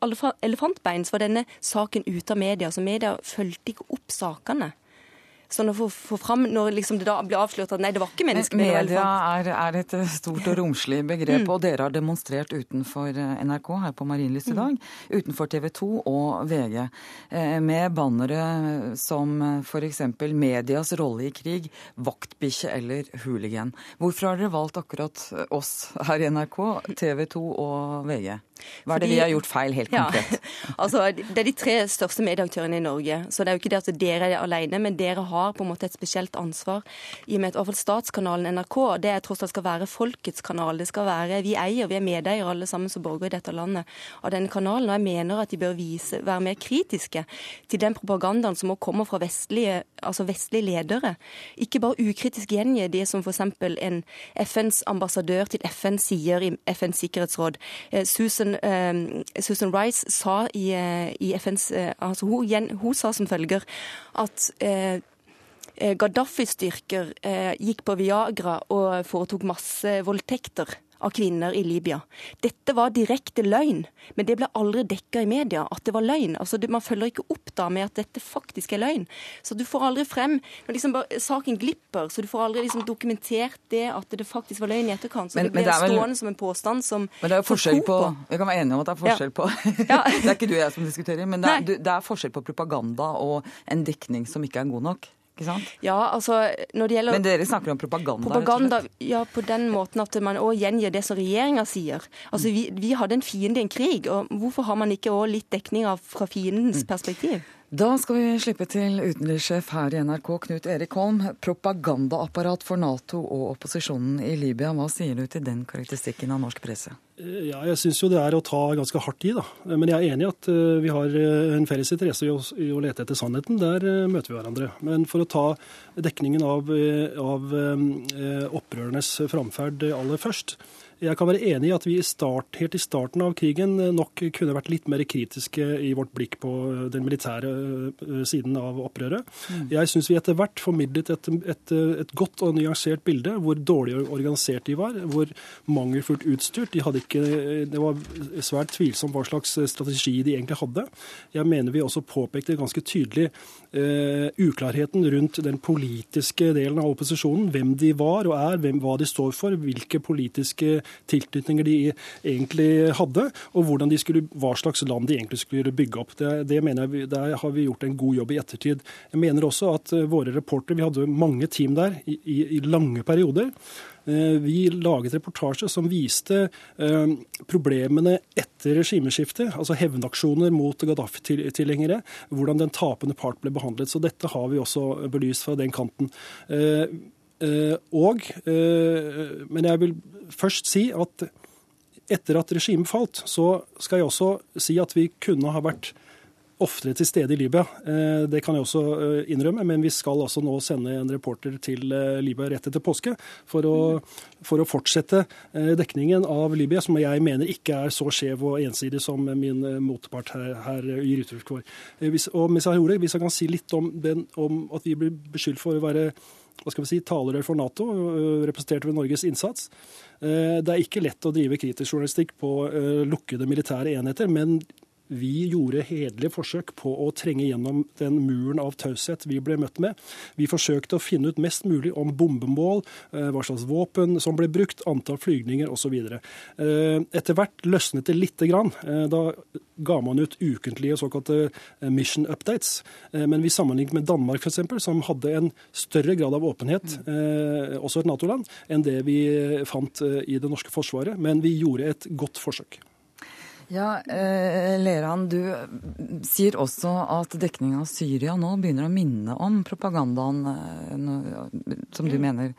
elefantbein, så var denne saken ute av media. Så media fulgte ikke opp sakene. Sånn å få, få fram når liksom det da blir avslørt at nei, det var ikke mennesker. Media er, er, et stort og romslig begrep, mm. og dere har demonstrert utenfor eh, NRK her på Marienlyst i mm. dag, mm. utenfor TV 2 og VG, eh, med bannere som eh, f.eks. 'Medias rolle i krig', 'Vaktbikkje' eller 'hooligan'. Hvorfor har dere valgt akkurat oss her i NRK, TV 2 og VG? Hva er det vi har gjort feil, helt konkret? Ja, altså, det er de tre største medieaktørene i Norge. Så det er jo ikke det at dere er alene, men dere har på en måte et spesielt ansvar. I og med at statskanalen NRK det er tross alt skal være folkets kanal. Det skal være, Vi eier, vi er medeiere alle sammen som borgere i dette landet av denne kanalen. Og jeg mener at de bør vise, være mer kritiske til den propagandaen som også kommer fra vestlige, altså vestlige ledere. Ikke bare ukritisk gjengi det som f.eks. en FNs ambassadør til FN sier i FNs sikkerhetsråd. Eh, Susan uh, Susan Rice sa i, uh, i FNs altså hun, hun, sa som følger at Gaddafi-styrker gikk på Viagra og foretok massevoldtekter av kvinner i Libya. Dette var direkte løgn, men det ble aldri dekka i media at det var løgn. Altså, Man følger ikke opp da med at dette faktisk er løgn. Så du får aldri frem liksom bare, Saken glipper, så du får aldri liksom dokumentert det at det faktisk var løgn i etterkant. Så men, det blir det vel, stående som en påstand som Men det er jo forskjell på, Jeg kan være enig om at det er forskjell ja. på ja. Det er ikke du og jeg som diskuterer, men det er, det er forskjell på propaganda og en dekning som ikke er god nok. Ikke sant? Ja, altså, når det gjelder... Men dere snakker om propaganda? Propaganda, ja, På den måten at man òg gjengir det som regjeringa sier. Altså, vi, vi, hadde en fiende i en krig, og hvorfor har man ikke òg litt dekning av fra fiendens mm. perspektiv? Da skal vi slippe til utenrikssjef her i NRK, Knut Erik Holm. Propagandaapparat for Nato og opposisjonen i Libya. Hva sier du til den karakteristikken av norsk presse? Eh, ja, jeg syns jo det er å ta ganske hardt i, da. Men jeg er enig i at eh, vi har eh, en felles interesse i å, lete etter sannheten. Der møter vi hverandre. Men for å ta dekningen av, av opprørernes framferd aller først. Jeg kan være enig i at vi i start, helt i starten av krigen nok kunne vært litt mer kritiske i vårt blikk på den militære siden av opprøret. Mm. Jeg syns vi etter hvert formidlet et, et, et, godt og nyansert bilde hvor dårlig organisert de var, hvor mangelfullt utstyrt. De hadde ikke, det var svært tvilsomt hva slags strategi de egentlig hadde. Jeg mener vi også påpekte ganske tydelig uh, uklarheten rundt den politiske delen av opposisjonen. Hvem de var og er, hvem, hva de står for, hvilke politiske tilknytninger de egentlig hadde, og skulle, hva slags land de egentlig skulle bygge opp. Det, det mener jeg, Der har vi gjort en god jobb i ettertid. Jeg mener også at uh, våre reportere, vi hadde mange team der i, i, i lange perioder. Eh, vi laget reportasje som viste eh, problemene etter regimeskiftet, altså hevnaksjoner mot Gaddafi-tilhengere, hvordan den tapende part ble behandlet. Så dette har vi også belyst fra den kanten. Eh, og, men jeg vil først si at etter at regimet falt, så skal jeg også si at vi kunne ha vært oftere til stede i Libya. Eh, det kan jeg også eh, innrømme, men vi skal altså nå sende en reporter til eh, Libya rett etter påske for å, for å fortsette dekningen av Libya, som jeg mener ikke er så skjev og ensidig som min motpart her, her gir uttrykk for. Og hvis jeg, ordet, hvis jeg kan si litt om, den, om at vi blir beskyldt for å være hva skal vi si, talerør for Nato, representert ved Norges innsats. Det er ikke lett å drive kritisk journalistikk på lukkede militære enheter, men vi gjorde hederlige forsøk på å trenge gjennom den muren av taushet vi ble møtt med. Vi forsøkte å finne ut mest mulig om bombemål, eh, hva slags våpen som ble brukt, antall flygninger osv. Eh, etter hvert løsnet det lite grann. Eh, da ga man ut ukentlige såkalte mission updates. Men vi sammenlignet med Danmark f.eks., som hadde en større grad av åpenhet, også et Nato-land, enn det vi fant i det norske forsvaret. Men vi gjorde et godt forsøk. Ja, eh, Leran, du sier også at dekningen av Syria nå begynner å minne om propagandaen eh, som du mm. mener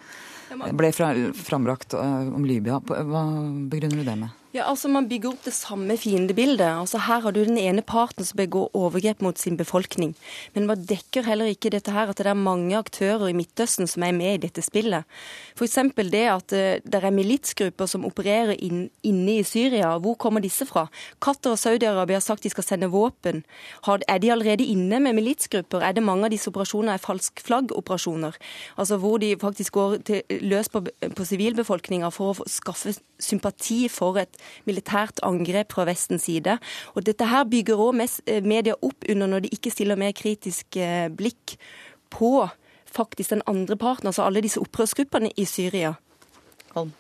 ble frambrakt eh, om Libya. Hva begrunner du det med? Ja, altså Man bygger opp det samme fiendebildet. Altså Her har du den ene parten som begår overgrep mot sin befolkning. Men man dekker heller ikke dette her at det er mange aktører i Midtøsten som er med i dette spillet. F.eks. det at eh, det er militsgrupper som opererer inn, inne i Syria. Hvor kommer disse fra? Qatar og Saudi-Arabia har sagt de skal sende våpen. Er de allerede inne med militsgrupper? Er det mange av disse operasjonene er falsk flagg-operasjoner? Altså hvor de faktisk går til, løs på, på sivilbefolkninga for å skaffe sympati for et militært angrep fra Vestens side. Og dette her bygger òg eh, media opp under når de ikke stiller mer kritisk eh, blikk på faktisk den andre parten, altså alle disse opprørsgruppene i Syria. Holm.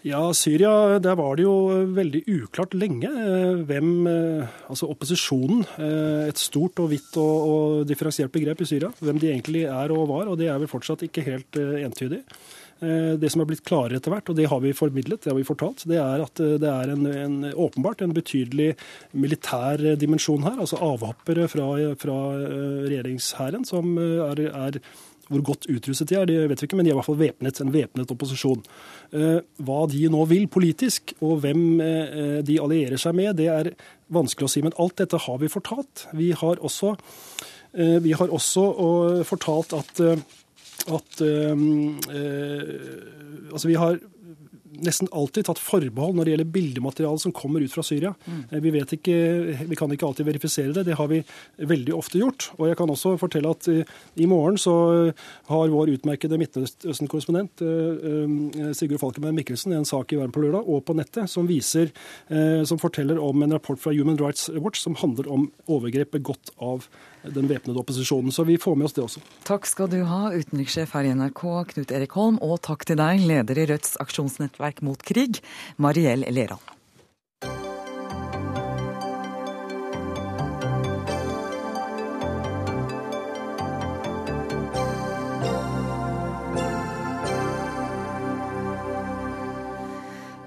Ja, Syria, der var det jo veldig uklart lenge eh, hvem Altså opposisjonen, et stort og vidt og, og differensiert begrep i Syria, hvem de egentlig er og var, og det er vel fortsatt ikke helt entydig. Eh, det som er blitt klarere etter hvert, og det har vi formidlet, det har vi fortalt, det er at eh, det er en, en, åpenbart en betydelig militær dimensjon her. Altså avhoppere fra, fra eh, regjeringshæren som er, er hvor godt utrustet de er, det vet vi ikke, men de er i hvert fall væpnet. En væpnet opposisjon. Hva de nå vil politisk, og hvem de allierer seg med, det er vanskelig å si. Men alt dette har vi fortalt. Vi har også, vi har også fortalt at at um, uh, altså vi har nesten alltid tatt forbehold når det gjelder bildemateriale som kommer ut fra Syria. Mm. Eh, vi, vet ikke, vi kan ikke alltid verifisere det. Det har vi veldig ofte gjort. Og jeg kan også fortelle at eh, i morgen så har vår utmerkede Midtøsten-korrespondent eh, Sigurd Falkenberg Mikkelsen en sak i Verden på lørdag og på nettet som viser, som forteller om en rapport fra Human Rights Watch som handler om overgrep begått av den væpnede opposisjonen. Så vi får med oss det også. Takk skal du ha, utenrikssjef her i NRK, Knut Erik Holm, og takk til deg, leder i Rødts aksjonsnettverk mot krig, Mariell Leran.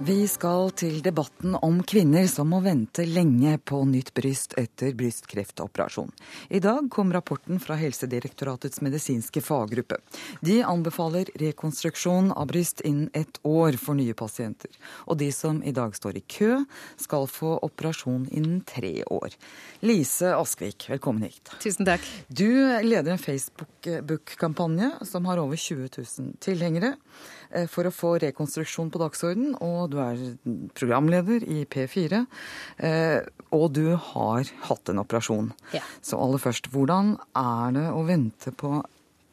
Vi skal til debatten om kvinner som må vente lenge på nytt bryst etter brystkreftoperasjon. I dag kom rapporten fra Helsedirektoratets medisinske faggruppe. De anbefaler rekonstruksjon av bryst innen ett år for nye pasienter. Og de som i dag står i kø, skal få operasjon innen tre år. Lise Askvik, velkommen hit. Tusen takk. Du leder en Facebook-kampanje som har over 20 000 tilhengere. Eh, for å få rekonstruksjon på dagsorden. Og du er programleder i P4. Eh, og du har hatt en operasjon. Ja. Så aller først, hvordan er det å vente på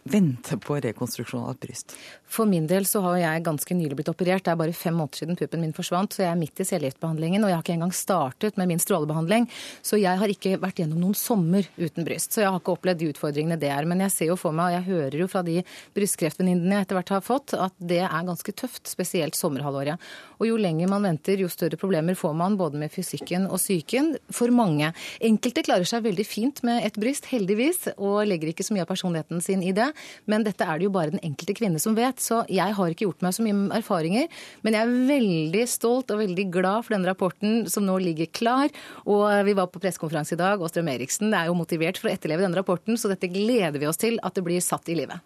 vente på rekonstruksjon av et bryst? For min del så har jeg ganske nylig blitt operert. Det er bare fem måneder siden puppen min forsvant, så jeg er midt i cellegiftbehandlingen. Og jeg har ikke engang startet med min strålebehandling. Så jeg har ikke vært gjennom noen sommer uten bryst. Så jeg har ikke opplevd de utfordringene det er. Men jeg ser jo for meg, og jeg hører jo fra de brystkreftvenninnene jeg etter hvert har fått, at det er ganske tøft. Spesielt sommerhalvåret. Og jo lenger man venter, jo større problemer får man både med fysikken og psyken. For mange. Enkelte klarer seg veldig fint med et bryst, heldigvis, og legger ikke så mye av personligheten sin i det. Men dette er det jo bare den enkelte kvinne som vet. Så jeg har ikke gjort meg så mye erfaringer. Men jeg er veldig stolt og veldig glad for denne rapporten som nå ligger klar. Og vi var på pressekonferanse i dag, og Strøm Eriksen er jo motivert for å etterleve denne rapporten, så dette gleder vi oss til at det blir satt i livet.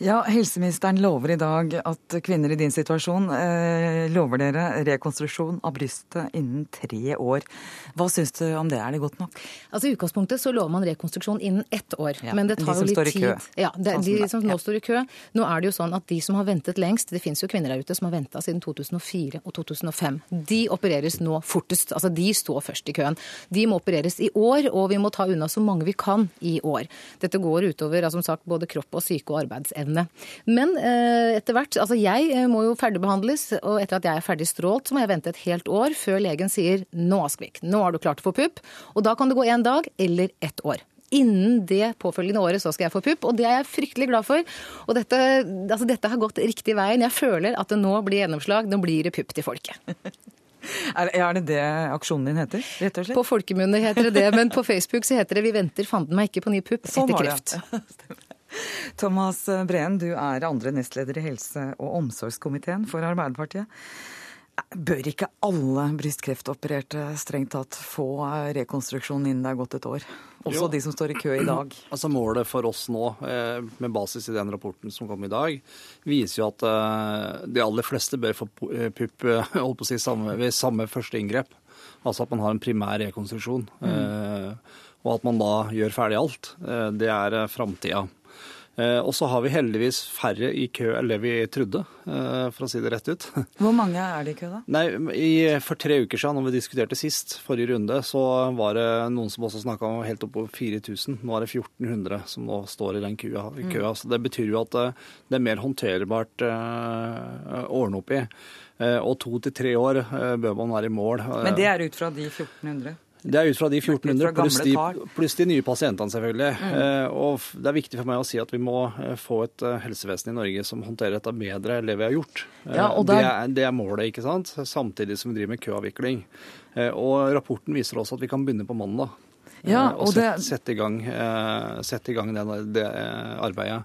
Ja, Helseministeren lover i dag at kvinner i din situasjon eh, lover dere rekonstruksjon av brystet innen tre år. Hva syns du om det, er det godt nok? Altså I utgangspunktet så lover man rekonstruksjon innen ett år. Ja, men det tar jo litt tid. Ja, det, sånn de som nå står i kø. Nå er det jo sånn at de som har ventet lengst, det finnes jo kvinner der ute som har venta siden 2004 og 2005. De opereres nå fortest. Altså de står først i køen. De må opereres i år, og vi må ta unna så mange vi kan i år. Dette går utover altså, som sagt, både kropp og syke og arbeidsevne krevende. Men eh, etter hvert Altså jeg eh, må jo ferdigbehandles, og etter at jeg er ferdig strålt, så må jeg vente et helt år før legen sier nå, Askvik, nå har du klart å få pupp. Og da kan det gå én dag eller ett år innen det påfølgende året så skal jeg få pupp, og det er jeg fryktelig glad for. Og dette, altså dette har gått riktig veien. Jeg føler at det nå blir gjennomslag. Nå blir det pupp til folket. Er det det aksjonen din heter? rett og slett? På folkemunne heter det det, men på Facebook så heter det 'Vi venter fanden meg ikke på ny pupp sånn etter kreft'. Thomas Breen, du er andre nestleder i helse- og omsorgskomiteen for Arbeiderpartiet. Bør ikke alle brystkreftopererte strengt tatt få rekonstruksjon innen det er gått et år? Også jo. de som står i kø i dag. Altså Målet for oss nå, eh, med basis i den rapporten som kom i dag, viser jo at eh, de aller fleste bør få eh, pupp holdt på å si, samme, ved samme første inngrep. Altså at man har en primær rekonstruksjon. Mm. Og at man da gjør ferdig alt. Det er framtida. Eh, og så har vi heldigvis færre i kø enn det vi trodde, eh, for å si det rett ut. Hvor mange er det i kø, da? Nei, i, For tre uker siden, når vi diskuterte sist, forrige runde, så var det noen som også snakka om helt opp på 4000. Nå er det 1400 som nå står i den køa. I køa. Mm. Så det betyr jo at eh, det er mer håndterbart å ordne opp i. Og to til tre år bør man være i mål. Men det er ut fra de 1400? Det er ut fra de 1400 pluss de, pluss de nye pasientene, selvfølgelig. Mm. Eh, og det er viktig for meg å si at vi må eh, få et eh, helsevesen i Norge som håndterer dette bedre enn det vi har gjort. Ja, der... det, er, det, er, målet, ikke sant? Samtidig som vi driver med køavvikling. Og rapporten viser også at vi kan begynne på mandag. Ja, og, og sette, sette, i gang, sette i gang det, det arbeidet.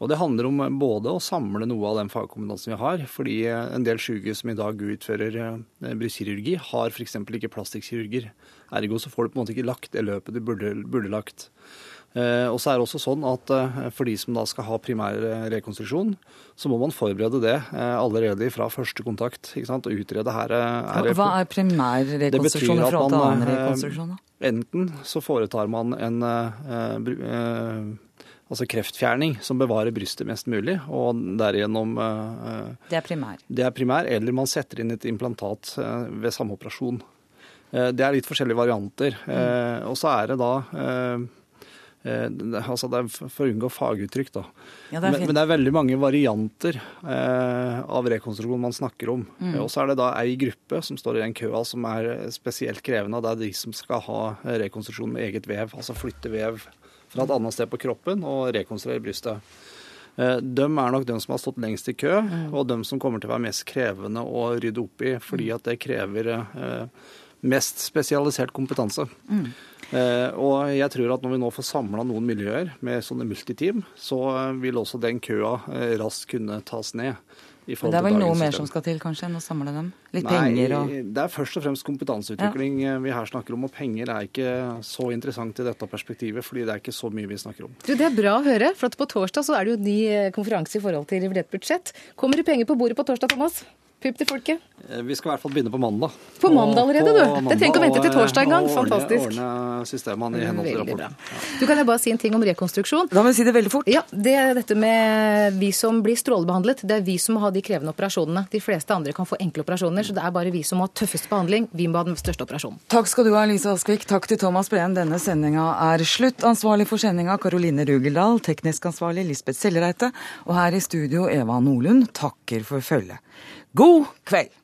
Og Det handler om både å samle noe av den fagkompetansen vi har, fordi en del sykehus som i dag utfører brystkirurgi, har f.eks. ikke plastikkirurger. Ergo så får du på en måte ikke lagt det løpet du burde, burde lagt. Eh, og så er det også sånn at eh, For de som da skal ha primær eh, rekonstruksjon, så må man forberede det allerede fra første kontakt. ikke sant, og utrede her. her Hva er primær rekonstruksjon i forhold til annen rekonstruksjon? da? Enten så foretar man en altså kreftfjerning som bevarer brystet mest mulig, og derigjennom Det er primær? Det er primær, eller man setter inn et implantat ved samme operasjon. Eh, det er litt forskjellige varianter. Mm. Og så er det da eh, altså det er For å unngå faguttrykk, da. Ja, det men, men, det er veldig mange varianter av rekonstruksjon man snakker om. Mm. Og så er det da ei gruppe som står i den køa som er spesielt krevende. Det er de som skal ha rekonstruksjon med eget vev. Altså flytte vev fra et annet sted på kroppen og rekonstruere brystet. De er nok de som har stått lengst i kø, mm. og de som kommer til å være mest krevende å rydde opp i, fordi at det krever eh, mest spesialisert kompetanse. Mm. Eh, og jeg tror at når vi nå får samla noen miljøer med sånne multiteam, så vil også den køa eh, raskt kunne tas ned. Men det er vel noe mer som skal til, kanskje, enn å samle dem? Litt Nei, penger og Det er først og fremst kompetanseutvikling ja. vi her snakker om. Og penger er ikke så interessant i dette perspektivet, fordi det er ikke så mye vi snakker om. Du, Det er bra å høre, for på torsdag så er det jo ny eh, konferanse i forhold til revidert budsjett. Kommer det penger på bordet på torsdag, Thomas? Pip til folket? Eh, vi skal i hvert fall begynne på mandag. På mandag allerede, du? det trenger ikke å vente til torsdag engang. Fantastisk. Ordne systemene i henhold til rapporten. Du kan jeg bare si en ting om rekonstruksjon. Da må vi si det veldig fort. Ja, Det er dette med vi som blir strålebehandlet. Det er vi som må ha de krevende operasjonene. De fleste andre kan få enkle operasjoner, så det er bare vi som må ha tøffest behandling. Vi må ha den største operasjonen. Takk skal du ha, Lise Askvik. Takk til Thomas Breen. Denne sendinga er slutt. Ansvarlig for sendinga Karoline Rugeldal, teknisk ansvarlig Lisbeth Sellereite, og her i studio Eva Nordlund takker for følget. God kveld!